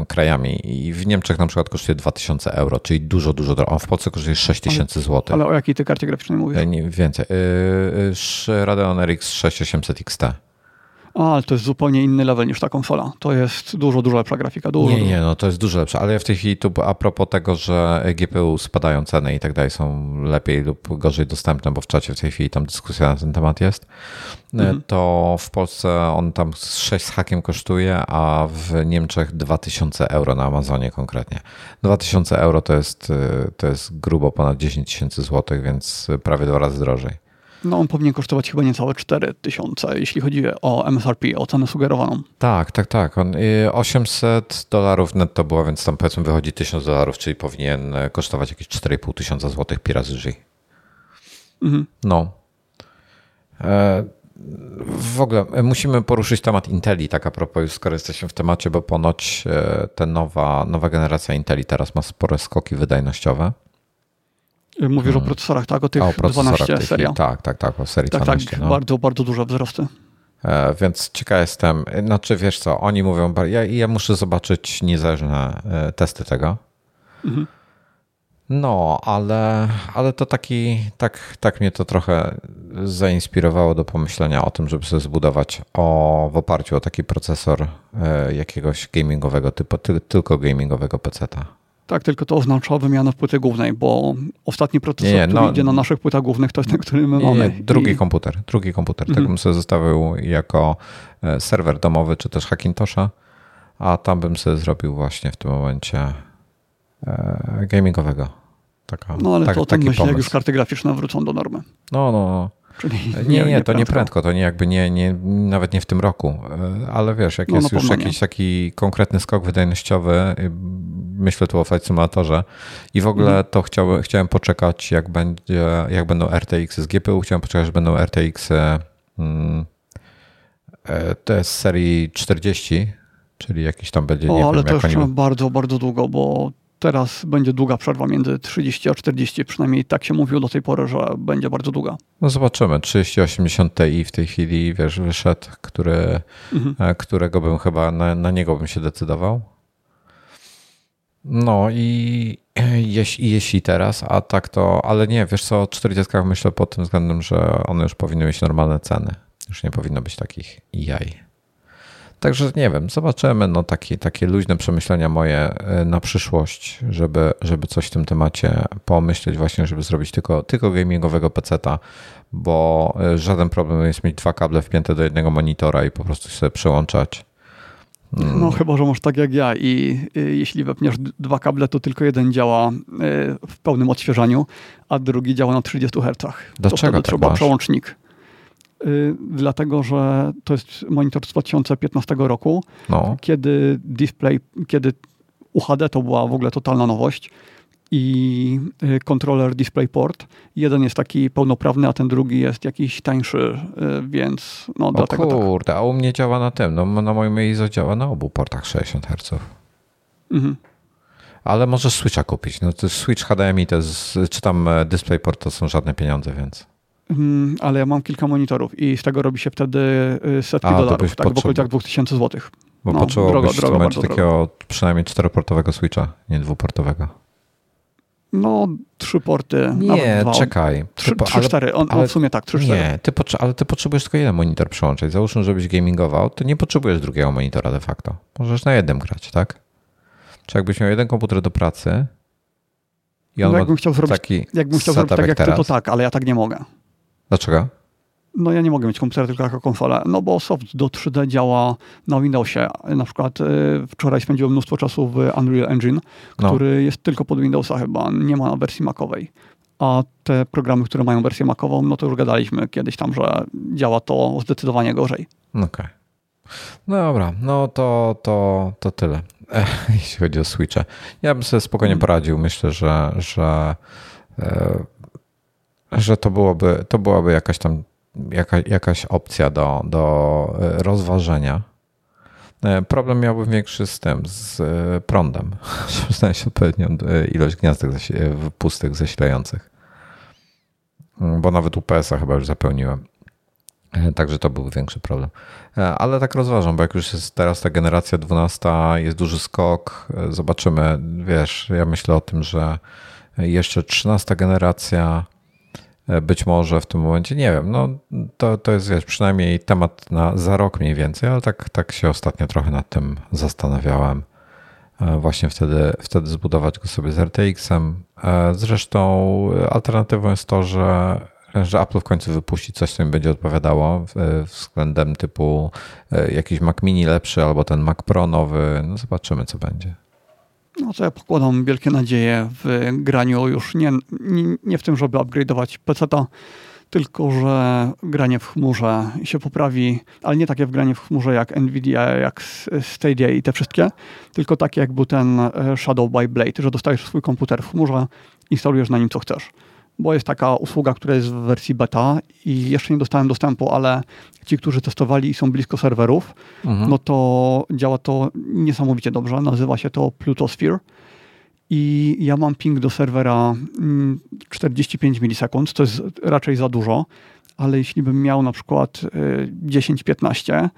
krajami. I w Niemczech na przykład kosztuje 2000 euro, czyli dużo, dużo drogo. W Polsce kosztuje 6000 zł. Ale o jakiej ty karcie graficznej mówisz? E, nie, więcej. Yy, Radeon RX 6800 XT. Ale to jest zupełnie inny level niż ta konsola. To jest dużo, dużo lepsza grafika. Dużo, nie, nie, no to jest dużo lepsza, ale ja w tej chwili tu a propos tego, że GPU spadają ceny i tak dalej, są lepiej lub gorzej dostępne, bo w czacie w tej chwili tam dyskusja na ten temat jest, mhm. to w Polsce on tam 6 z hakiem kosztuje, a w Niemczech 2000 euro na Amazonie konkretnie. 2000 euro to jest, to jest grubo ponad 10 tysięcy złotych, więc prawie dwa razy drożej. No on powinien kosztować chyba niecałe 4 tysiące, jeśli chodzi o MSRP, o cenę sugerowaną. Tak, tak, tak. On, 800 dolarów netto było, więc tam powiedzmy wychodzi 1000 dolarów, czyli powinien e, kosztować jakieś 4,5 tysiąca złotych pirazy mhm. No. E, w ogóle e, musimy poruszyć temat Inteli, tak a propos, skoro jesteśmy w temacie, bo ponoć ta nowa, nowa generacja Inteli teraz ma spore skoki wydajnościowe. Mówisz hmm. o procesorach, tak? O tych o, 12 seria. Tak, tak, tak, o serii tak, 12. Tak, no. bardzo, bardzo duże wzrosty. E, więc ciekaw jestem, znaczy wiesz co, oni mówią, ja, ja muszę zobaczyć niezależne e, testy tego. Mhm. No, ale, ale to taki, tak, tak mnie to trochę zainspirowało do pomyślenia o tym, żeby sobie zbudować o, w oparciu o taki procesor e, jakiegoś gamingowego typu, ty, tylko gamingowego peceta. Tak, tylko to oznacza wymianę w płyty głównej, bo ostatni procesor, nie, który no, idzie na naszych płytach głównych, to jest ten, który my nie, mamy. Nie, drugi I... komputer, drugi komputer. Mhm. Tak bym sobie zostawił jako e, serwer domowy, czy też Hackintosha, a tam bym sobie zrobił właśnie w tym momencie e, gamingowego. Taka, no ale tak, to o tym myślę, jak już karty graficzne wrócą do normy. No, no, no. Czyli nie, nie, to nie prędko, to nie jakby nie, nie, nawet nie w tym roku, e, ale wiesz, jak no, jest już jakiś taki konkretny skok wydajnościowy, myślę tu o Flight Simulatorze i w ogóle mhm. to chciałem, chciałem poczekać, jak będzie, jak będą RTX z GPU, chciałem poczekać, że będą RTX hmm, to jest serii 40, czyli jakiś tam będzie, o, nie ale wiem, to jeszcze oni... bardzo, bardzo długo, bo Teraz będzie długa przerwa między 30 a 40, przynajmniej tak się mówiło do tej pory, że będzie bardzo długa. No zobaczymy. 3080 Ti w tej chwili, wiesz, wyszedł, który, mhm. E, którego bym chyba, na, na niego bym się decydował. No i jeśli, jeśli teraz, a tak to, ale nie, wiesz co, o 40 myślę pod tym względem, że one już powinny mieć normalne ceny. Już nie powinno być takich jaj. Także nie wiem, zobaczymy. No, takie, takie luźne przemyślenia moje e, na przyszłość, żeby, żeby coś w tym temacie pomyśleć, właśnie, żeby zrobić tylko, tylko gamingowego peceta, bo e, żaden problem jest mieć dwa kable wpięte do jednego monitora i po prostu sobie przełączać. Mm. No chyba, że masz tak jak ja i, i jeśli wepniesz dwa kable, to tylko jeden działa e, w pełnym odświeżaniu, a drugi działa na 30 Hz. Dlaczego to tak trzeba masz? przełącznik. Y, dlatego że to jest monitor z 2015 roku, no. kiedy display, kiedy UHD to była w ogóle totalna nowość i y, kontroler DisplayPort. Jeden jest taki pełnoprawny, a ten drugi jest jakiś tańszy, y, więc no o dlatego tak. kurde, tak. a u mnie działa na tym, no na moim ISO działa na obu portach 60 Hz. Mhm. Ale możesz Switcha kupić. No to Switch HDMI to jest, czy tam e, DisplayPort to są żadne pieniądze, więc... Mm, ale ja mam kilka monitorów i z tego robi się wtedy y, setki A, dolarów, tak, w okolicach 2000 zł. Bo no, potrzebowałbyś drogo, drogo, takiego drogo. przynajmniej czteroportowego switcha, nie dwuportowego. No, trzy porty. Nie, czekaj. Trzy, trzy ale, cztery. On, ale, w sumie tak, trzy, nie, cztery. Ty ale ty potrzebujesz tylko jeden monitor przyłączyć. Załóżmy, żebyś gamingował, to nie potrzebujesz drugiego monitora de facto. Możesz na jednym grać, tak? Czy jakbyś miał jeden komputer do pracy i on no, jakbym chciał zrobić, taki jakbym chciał zrobić tak jak, jak ty, to tak, ale ja tak nie mogę. Dlaczego? no ja nie mogę mieć komputera tylko jako konsolę, no bo soft do 3D działa na Windowsie. Na przykład y, wczoraj spędziłem mnóstwo czasu w Unreal Engine, no. który jest tylko pod Windowsa chyba, nie ma na wersji Macowej. A te programy, które mają wersję Macową, no to już gadaliśmy kiedyś tam, że działa to zdecydowanie gorzej. Okej. Okay. No dobra, no to, to, to tyle, jeśli chodzi o Switche. Ja bym sobie spokojnie mhm. poradził. Myślę, że, że, e, że to, byłoby, to byłaby jakaś tam jaka, jakaś opcja do, do e, rozważenia. E, problem miałbym większy z tym, z prądem, żeby znaleźć odpowiednią ilość gniazdek pustych zasilających. Mm, bo nawet UPS-a chyba już zapełniłem. E, także to był większy problem. E, ale tak rozważam, bo jak już jest teraz ta generacja 12, jest duży skok, e, zobaczymy. Wiesz, ja myślę o tym, że jeszcze 13 generacja być może w tym momencie, nie wiem, no to, to jest wiesz, przynajmniej temat na za rok mniej więcej, ale tak, tak się ostatnio trochę nad tym zastanawiałem. Właśnie wtedy, wtedy zbudować go sobie z RTX-em. Zresztą alternatywą jest to, że że Apple w końcu wypuści coś, co mi będzie odpowiadało względem typu e, jakiś Mac Mini lepszy albo ten Mac Pro nowy. No zobaczymy, co będzie. No ja pokładam wielkie nadzieje w graniu już nie, nie, nie w tym, żeby upgrade'ować PC-ta, tylko że granie w chmurze się poprawi, ale nie takie w granie w chmurze jak Nvidia, jak Stadia i te wszystkie, tylko takie jak był ten e, Shadow by Blade, że dostajesz swój komputer w chmurze, instalujesz na nim co chcesz bo jest taka usługa, która jest w wersji beta i jeszcze nie dostałem dostępu, ale ci, którzy testowali i są blisko serwerów, mhm. no to działa to niesamowicie dobrze. Nazywa się to Plutosphere. I ja mam ping do serwera 45 mm, milisekund, to jest raczej za dużo, ale jeśli bym miał na przykład 10-15, y,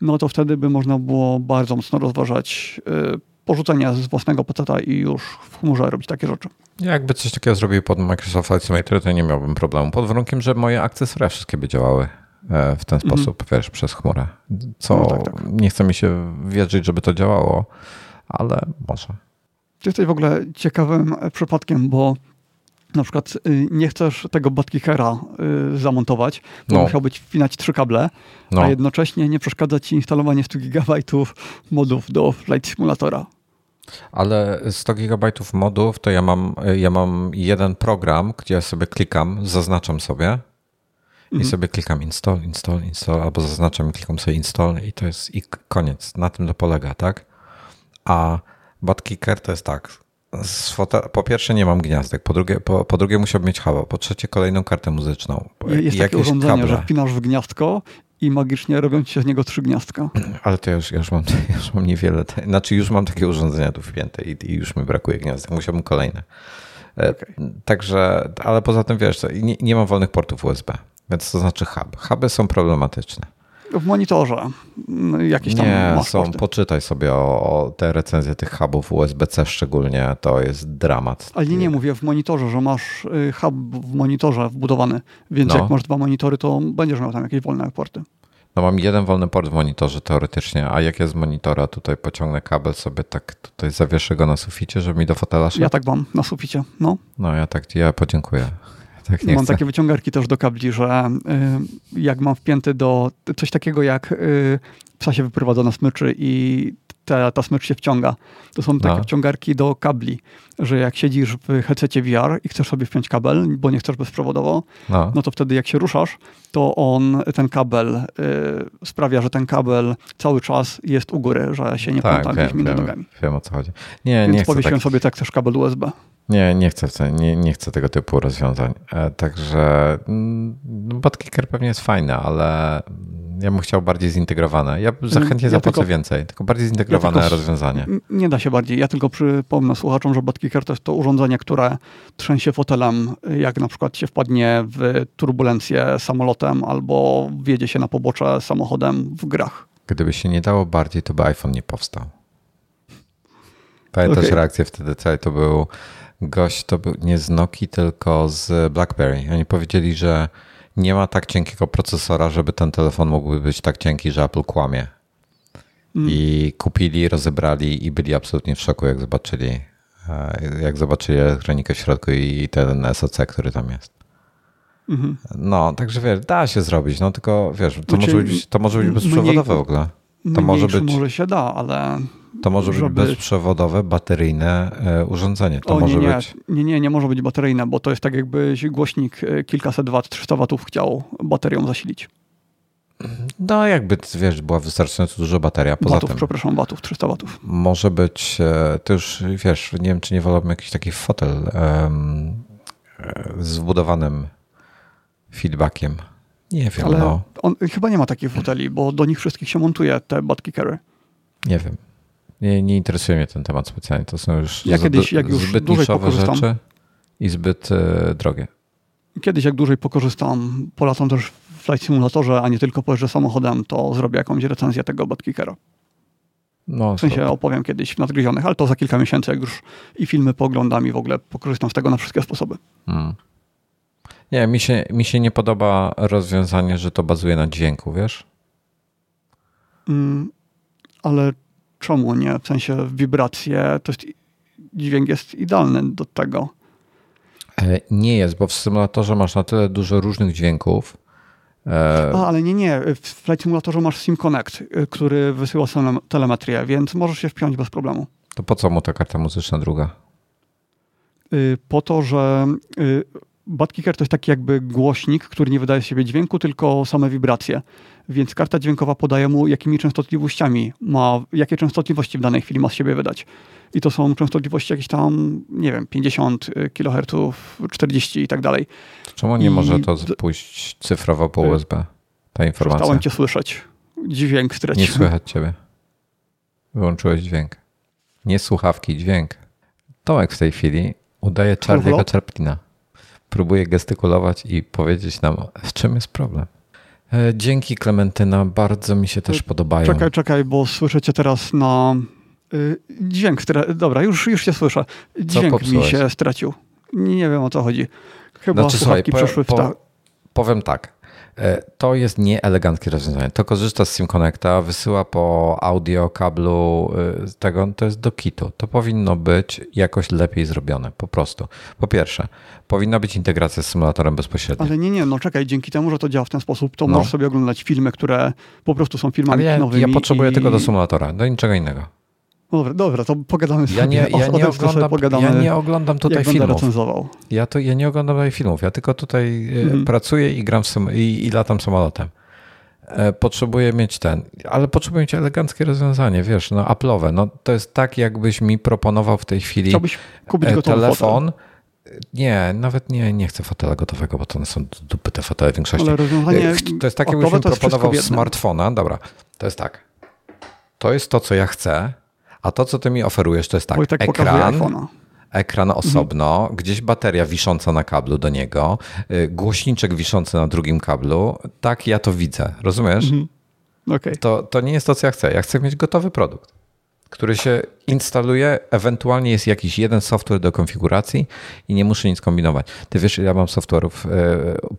no to wtedy by można było bardzo mocno rozważać y, porzucenia z własnego peceta i już w chmurze robić takie rzeczy. Jakby coś takiego zrobił pod Microsoft Simulator, to nie miałbym problemu. Pod warunkiem, że moje akcesoria wszystkie by działały e, w ten mhm. sposób, mm. wiesz, przez chmurę. Co no tak, tak. nie chce mi się wierzyć, żeby to działało, ale może. Ty jesteś w ogóle ciekawym przypadkiem, bo na przykład y, nie chcesz tego Badkickera y, zamontować, bo no. musiałbyś wpinać trzy kable, no. a jednocześnie nie przeszkadza ci instalowanie 100 GB modów do Flight Simulatora. Ale 100 GB modów to ja mam, ja mam jeden program, gdzie ja sobie klikam, zaznaczam sobie i mhm. sobie klikam install, install, install, albo zaznaczam i klikam sobie install i to jest i koniec. Na tym to polega, tak? A Badkicker to jest tak. Po pierwsze nie mam gniazdek, po drugie, po, po drugie musiałbym mieć halo, po trzecie kolejną kartę muzyczną. Jest takie urządzenie, kable. że wpinasz w gniazdko i magicznie robią ci się z niego trzy gniazdka. Ale to ja już, ja już, mam, ja już mam niewiele, znaczy już mam takie urządzenia tu wpięte i, i już mi brakuje gniazdek, musiałbym kolejne. E, okay. Także, ale poza tym wiesz, nie, nie mam wolnych portów USB, więc to znaczy hub. Huby są problematyczne w monitorze no, jakieś tam Nie, są, poczytaj sobie o, o, te recenzje tych hubów USB-C szczególnie, to jest dramat. Ale nie, nie mówię w monitorze, że masz y, hub w monitorze wbudowany, więc no. jak masz dwa monitory, to będziesz miał tam jakieś wolne porty. No mam jeden wolny port w monitorze teoretycznie, a jak ja z monitora tutaj pociągnę kabel sobie tak tutaj zawieszę go na suficie, żeby mi do fotela szedł? Ja tak mam na suficie, no. No ja tak, ja podziękuję. Tak, mam chcę. takie wyciągarki też do kabli, że y, jak mam wpięty do coś takiego jak y, psa się wyprowadza na smyczy i ta, ta smycz się wciąga. To są takie no. wciągarki do kabli, że jak siedzisz w headsetie VR i chcesz sobie wpiąć kabel, bo nie chcesz bezprzewodowo, no, no to wtedy jak się ruszasz, to on, ten kabel y, sprawia, że ten kabel cały czas jest u góry, że się nie tak, pląta gdzieś między nogami. Wiem o co chodzi. Nie, Więc nie powiesiłem tak... sobie tak też kabel USB. Nie, nie chcę, nie, nie chcę tego typu rozwiązań. E, także mm, Botkicker pewnie jest fajny, ale ja bym chciał bardziej zintegrowane. Ja zachętnie ja zapłacę tylko, więcej, tylko bardziej zintegrowane ja tylko, rozwiązanie. Nie da się bardziej. Ja tylko przypomnę słuchaczom, że Botkicker to jest to urządzenie, które trzęsie fotelem, jak na przykład się wpadnie w turbulencję samolotem albo wjedzie się na pobocze samochodem w grach. Gdyby się nie dało bardziej, to by iPhone nie powstał. Pamiętasz okay. reakcję wtedy, to był gość, to był nie z Noki, tylko z BlackBerry. Oni powiedzieli, że nie ma tak cienkiego procesora, żeby ten telefon mógłby być tak cienki, że Apple kłamie. Mm. I kupili, rozebrali i byli absolutnie w szoku, jak zobaczyli, e, jak zobaczyli elektronikę w środku i ten SoC, który tam jest. Mhm. No, także wiesz, da się zrobić, no tylko wiesz, to, znaczy, może, być, to może być bezprzewodowe w ogóle. To może być. Może się da, ale. To może żeby... być bezprzewodowe, bateryjne e, urządzenie. To o, może nie, nie. być. Nie, nie, nie może być bateryjne, bo to jest tak, jakbyś głośnik e, kilkaset wat, 300 watów chciał baterią zasilić. No, jakby, wiesz, była wystarczająco duża bateria. Poza watów, tym, przepraszam, watów, 300 watów. Może być, e, to już, wiesz, nie wiem, czy nie wolałbym jakiś taki fotel um, z wbudowanym feedbackiem. Nie wiem, Ale no. on chyba nie ma takich foteli, bo do nich wszystkich się montuje te kickery. Nie wiem. Nie, nie interesuje mnie ten temat specjalnie. To są już ja kiedyś, jak już zbyt niszowe rzeczy i zbyt e, drogie. Kiedyś, jak dłużej pokorzystam, polatam też w Flight Simulatorze, a nie tylko pojeżdżę samochodem, to zrobię jakąś recenzję tego Kickera. No, w sensie opowiem kiedyś w nadgryzionych, ale to za kilka miesięcy, jak już i filmy pooglądam i w ogóle pokorzystam z tego na wszystkie sposoby. Hmm. Nie, mi się, mi się nie podoba rozwiązanie, że to bazuje na dźwięku, wiesz? Mm, ale czemu nie? W sensie wibracje, to jest, dźwięk jest idealny do tego. E, nie jest, bo w symulatorze masz na tyle dużo różnych dźwięków. E, A, ale nie, nie. W Flight Simulatorze masz SIM Connect, y, który wysyła telemetrię, więc możesz się wpiąć bez problemu. To po co mu ta karta muzyczna druga? Y, po to, że y, Badkicker to jest taki jakby głośnik, który nie wydaje z siebie dźwięku, tylko same wibracje. Więc karta dźwiękowa podaje mu, jakimi częstotliwościami ma, jakie częstotliwości w danej chwili ma z siebie wydać. I to są częstotliwości jakieś tam, nie wiem, 50 kHz, 40 i tak dalej. Czemu nie I może to pójść cyfrowo po USB, ta informacja? Przestałem cię słyszeć. Dźwięk straciłem. Nie słychać ciebie. Wyłączyłeś dźwięk. Nie słuchawki, dźwięk. Tomek w tej chwili udaje Charlie'ego Chaplina próbuje gestykulować i powiedzieć nam, w czym jest problem. E, dzięki Klementyna, bardzo mi się też podobają. Czekaj, czekaj, bo słyszycie teraz na y, dźwięk. Dobra, już, już się słyszę. Dźwięk mi się stracił. Nie wiem o co chodzi. Chyba znaczy, słuchawki słuchaj, przeszły po, w ta... Powiem tak. E, to jest nieeleganckie rozwiązanie. To korzysta z SIM Connecta, wysyła po audio, kablu e, tego, to jest do kitu. To powinno być jakoś lepiej zrobione, po prostu. Po pierwsze, powinna być integracja z symulatorem bezpośrednio. Ale nie, nie, no czekaj, dzięki temu, że to działa w ten sposób, to no. możesz sobie oglądać filmy, które po prostu są filmami Ale ja, nowymi. Ja potrzebuję i... tego do symulatora, do niczego innego. Dobra, dobra, to pogadamy ja nie, sobie. Ja, nie oglądam, pogadamy, ja nie oglądam tutaj filmów. Ja, to, ja nie oglądam tutaj filmów. Ja tylko tutaj mm. pracuję i gram i, i latam samolotem. E, potrzebuję mieć ten, ale potrzebuję mieć eleganckie rozwiązanie, wiesz, no Apple'owe. No, to jest tak, jakbyś mi proponował w tej chwili Chciałbyś kupić e, telefon. Fotel. Nie, nawet nie, nie chcę fotela gotowego, bo to są dupy te fotele w większości. Ale rozwiązanie to jest tak, jakbyś mi proponował smartfona. Dobra, to jest tak. To jest to, co ja chcę, a to, co ty mi oferujesz, to jest tak, Wojtek ekran, ekran osobno, mhm. gdzieś bateria wisząca na kablu do niego, y, głośniczek wiszący na drugim kablu. Tak ja to widzę, rozumiesz? Mhm. Okay. To, to nie jest to, co ja chcę. Ja chcę mieć gotowy produkt, który się instaluje, ewentualnie jest jakiś jeden software do konfiguracji i nie muszę nic kombinować. Ty wiesz, ja mam software'ów,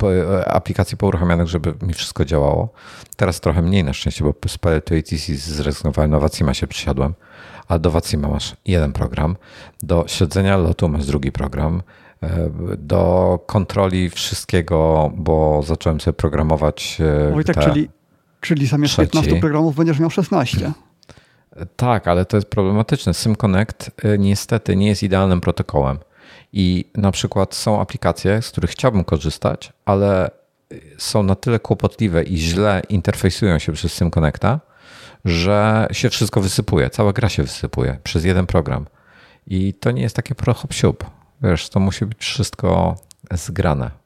y, y, aplikacji pouruchamianych, żeby mi wszystko działało. Teraz trochę mniej na szczęście, bo z to ATC zrezygnowałem, na Wacima się przysiadłem a do Wacima masz jeden program, do śledzenia lotu masz drugi program, e, do kontroli wszystkiego, bo zacząłem sobie programować. E, Oj, tak, czyli, czyli zamiast trzeci. 15 programów będziesz miał 16. Tak, ale to jest problematyczne. SymConnect e, niestety nie jest idealnym protokołem. I na przykład są aplikacje, z których chciałbym korzystać, ale są na tyle kłopotliwe i źle interfejsują się przez SymConnecta, że się wszystko wysypuje, cała gra się wysypuje przez jeden program. I to nie jest takie prochop Wiesz, to musi być wszystko zgrane.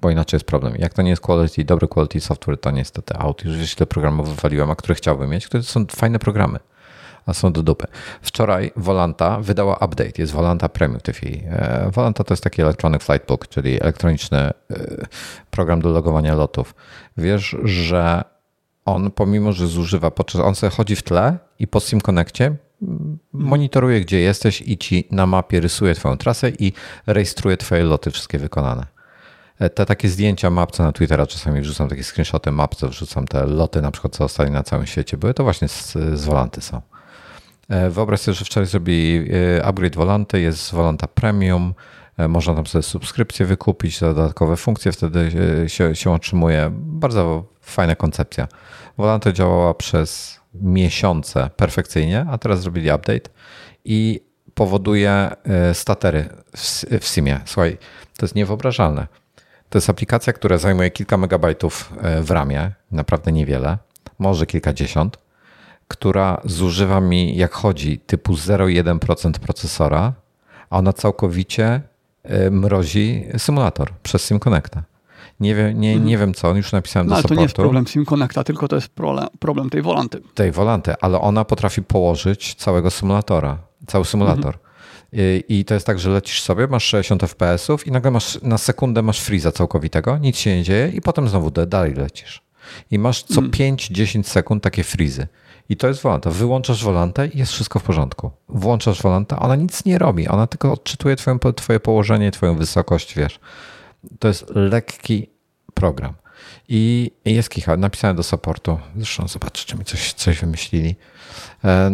Bo inaczej jest problem. Jak to nie jest quality, dobry quality software, to niestety out. Już źle programów wywaliłem, a które chciałbym mieć, które są fajne programy, a są do dupy. Wczoraj Volanta wydała update, jest Volanta Premium TV. E, Volanta to jest taki electronic flight book, czyli elektroniczny e, program do logowania lotów. Wiesz, że on, pomimo że zużywa, podczas on sobie chodzi w tle i po SIM Connectie monitoruje, gdzie jesteś i ci na mapie rysuje twoją trasę i rejestruje twoje loty wszystkie wykonane. E, te takie zdjęcia map, co na Twittera czasami wrzucam, takie screenshoty map, co wrzucam te loty na przykład, co zostali na całym świecie, były to właśnie z, z Volanty są. E, wyobraź sobie, że wczoraj zrobili e, upgrade Volanty, jest Volanta Premium, Można tam sobie subskrypcję wykupić, dodatkowe funkcje wtedy się, się otrzymuje. Bardzo fajna koncepcja. Volante działała przez miesiące perfekcyjnie, a teraz zrobili update i powoduje statery w SIMie. Słuchaj, to jest niewyobrażalne. To jest aplikacja, która zajmuje kilka megabajtów w ramie, naprawdę niewiele, może kilkadziesiąt która zużywa mi, jak chodzi, typu 0,1% procesora, a ona całkowicie e, mrozi symulator przez SimConnecta. Nie, wiem, nie, mhm. nie wiem co, już napisałem no, do ale supportu. to nie jest problem SimConnecta, tylko to jest problem tej Volanty. Tej Volanty, ale ona potrafi położyć całego symulatora, cały symulator. Mhm. I, I to jest tak, że lecisz sobie, masz 60 fps-ów i nagle masz na sekundę masz freeza całkowitego, nic się nie dzieje i potem znowu dalej lecisz. I masz co mhm. 5-10 sekund takie freezy. I to jest Volanta. Wyłączasz Volantę i jest wszystko w porządku. Włączasz Volantę, ona nic nie robi. Ona tylko odczytuje twoje, twoje położenie, twoją wysokość, wiesz. To jest lekki program. I jest kicha. Napisałem do supportu. Zresztą zobaczę, czy mi coś, coś wymyślili. E,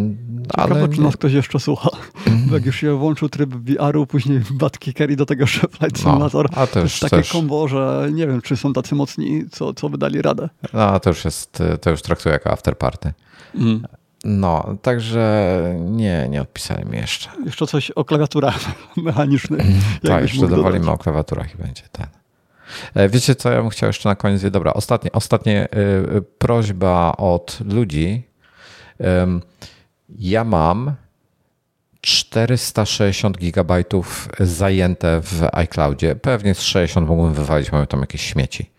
ale Ciekawe, czy nas ktoś jeszcze słucha. Mm. jak już się włączył tryb VR-u, później Batkicker i do tego Flight Simulator. No, a to, jest takie też... kombo, że nie wiem, czy są tacy mocni, co, co wydali radę. No, to już jest, to już traktuję jako afterparty. Mm. No, także nie, nie odpisałem mi jeszcze. Jeszcze coś o klawiaturach mechanicznych. tak, jeszcze dowolimy o klawiaturach i będzie ten. E, wiecie co, ja bym chciał jeszcze na koniec, dobra, ostatnie, ostatnie yy, prośba od ludzi. Ja mam 460 gigabajtów zajęte w iCloudzie. Pewnie z 60 mógłbym wywalić, mamy tam jakieś śmieci.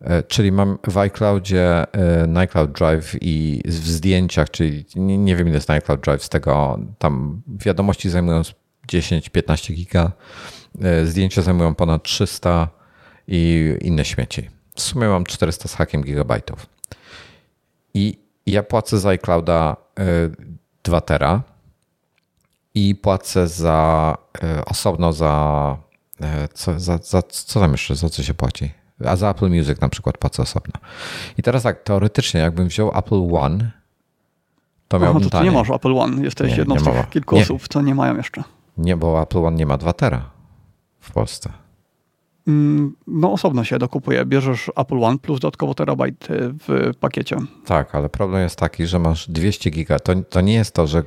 E, czyli mam w iCloudzie na iCloud Drive i w zdjęciach, czyli nie, nie wiem ile jest na iCloud Drive z tego, tam wiadomości zajmują 10-15 giga, e, zdjęcia zajmują ponad 300 i inne śmieci. W sumie mam 400 z hakiem gigabajtów. I ja płacę za iClouda 2 e, tera i płacę za osobno za co, za, za, co tam jeszcze, za co się płaci? a za Apple Music na przykład płacę osobno. I teraz tak, teoretycznie jakbym wziął Apple One, to miałbym Aha, to ty nie masz Apple One, jesteś nie, jedną nie z tych kilku nie. osób, co nie mają jeszcze. Nie, bo Apple One nie ma 2 tera w Polsce. Mm, no osobno się dokupuje. Bierzesz Apple One plus dodatkowo terabajt w pakiecie. Tak, ale problem jest taki, że masz 200 giga. To, to nie jest to, że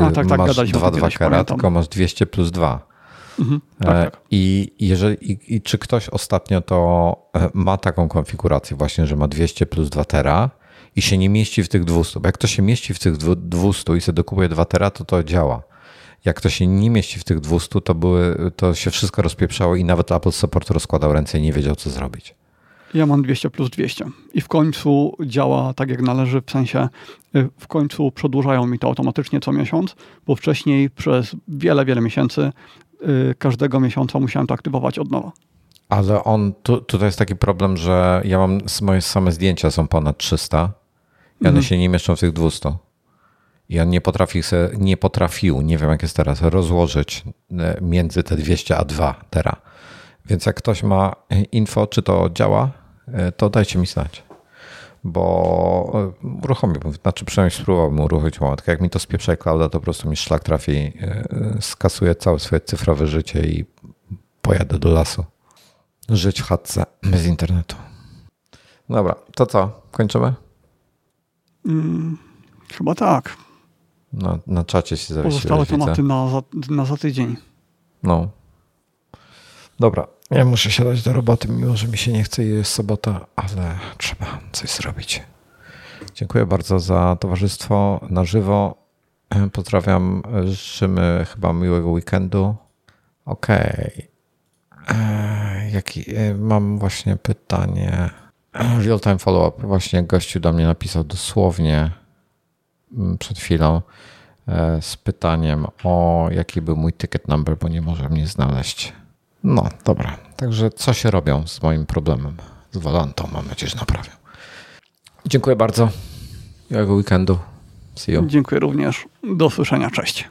a, tak, tak, masz 2,2 kera, tylko masz 200 plus 2. Mhm, tak, e, tak. I, jeżeli, i, i, czy ktoś ostatnio to e, ma taką konfigurację właśnie, że ma 200 plus 2 tera i się nie mieści w tych 200, bo jak to się mieści w tych 200 i sobie dokupuje 2 tera, to to działa. Jak to się nie mieści w tych 200, to, były, to się wszystko rozpieprzało i nawet Apple Support rozkładał ręce i nie wiedział, co zrobić. Ja mam 200 plus 200 i w końcu działa tak jak należy, w sensie y, w końcu przedłużają mi to automatycznie co miesiąc, bo wcześniej przez wiele, wiele miesięcy Y, każdego miesiąca musiałem to aktywować od nowa. Ale on, tu, tutaj jest taki problem, że ja mam, moje same zdjęcia są ponad 300 i one mhm. się nie mieszczą w tych 200. I on nie nie potrafił, nie wiem jak jest teraz, rozłożyć e, między te 200 a 2 tera. Więc jak ktoś ma info, czy to działa, e, to dajcie mi znać bo e, uruchomiłbym, znaczy przynajmniej spróbowałbym uruchomić łątkę. Jak mi to spieprza clouda, to po prostu mi szlak trafi, skasuję całe swoje cyfrowe życie i pojadę do lasu. Żyć w chatce bez internetu. Dobra, to co? Kończymy? Mm, chyba tak. Na, na czacie się zawiesiłeś. Pozostałe tematy na za, na za tydzień. No. Dobra, ja muszę siadać do roboty, mimo że mi się nie chce i jest sobota, ale trzeba coś zrobić. Dziękuję bardzo za towarzystwo na żywo. Pozdrawiam, życzymy chyba miłego weekendu. Okej. Okay. Jaki, e, mam właśnie pytanie. Real time follow-up. Właśnie gościu do mnie napisał dosłownie przed chwilą e, z pytaniem o jaki był mój ticket number, bo nie może mnie znaleźć. No, dobra. Także co się robią z moim problemem z Volantą? Mam nadzieję, że naprawią. Dziękuję bardzo. Miłego weekendu. See you. Dziękuję również. Do usłyszenia. Cześć.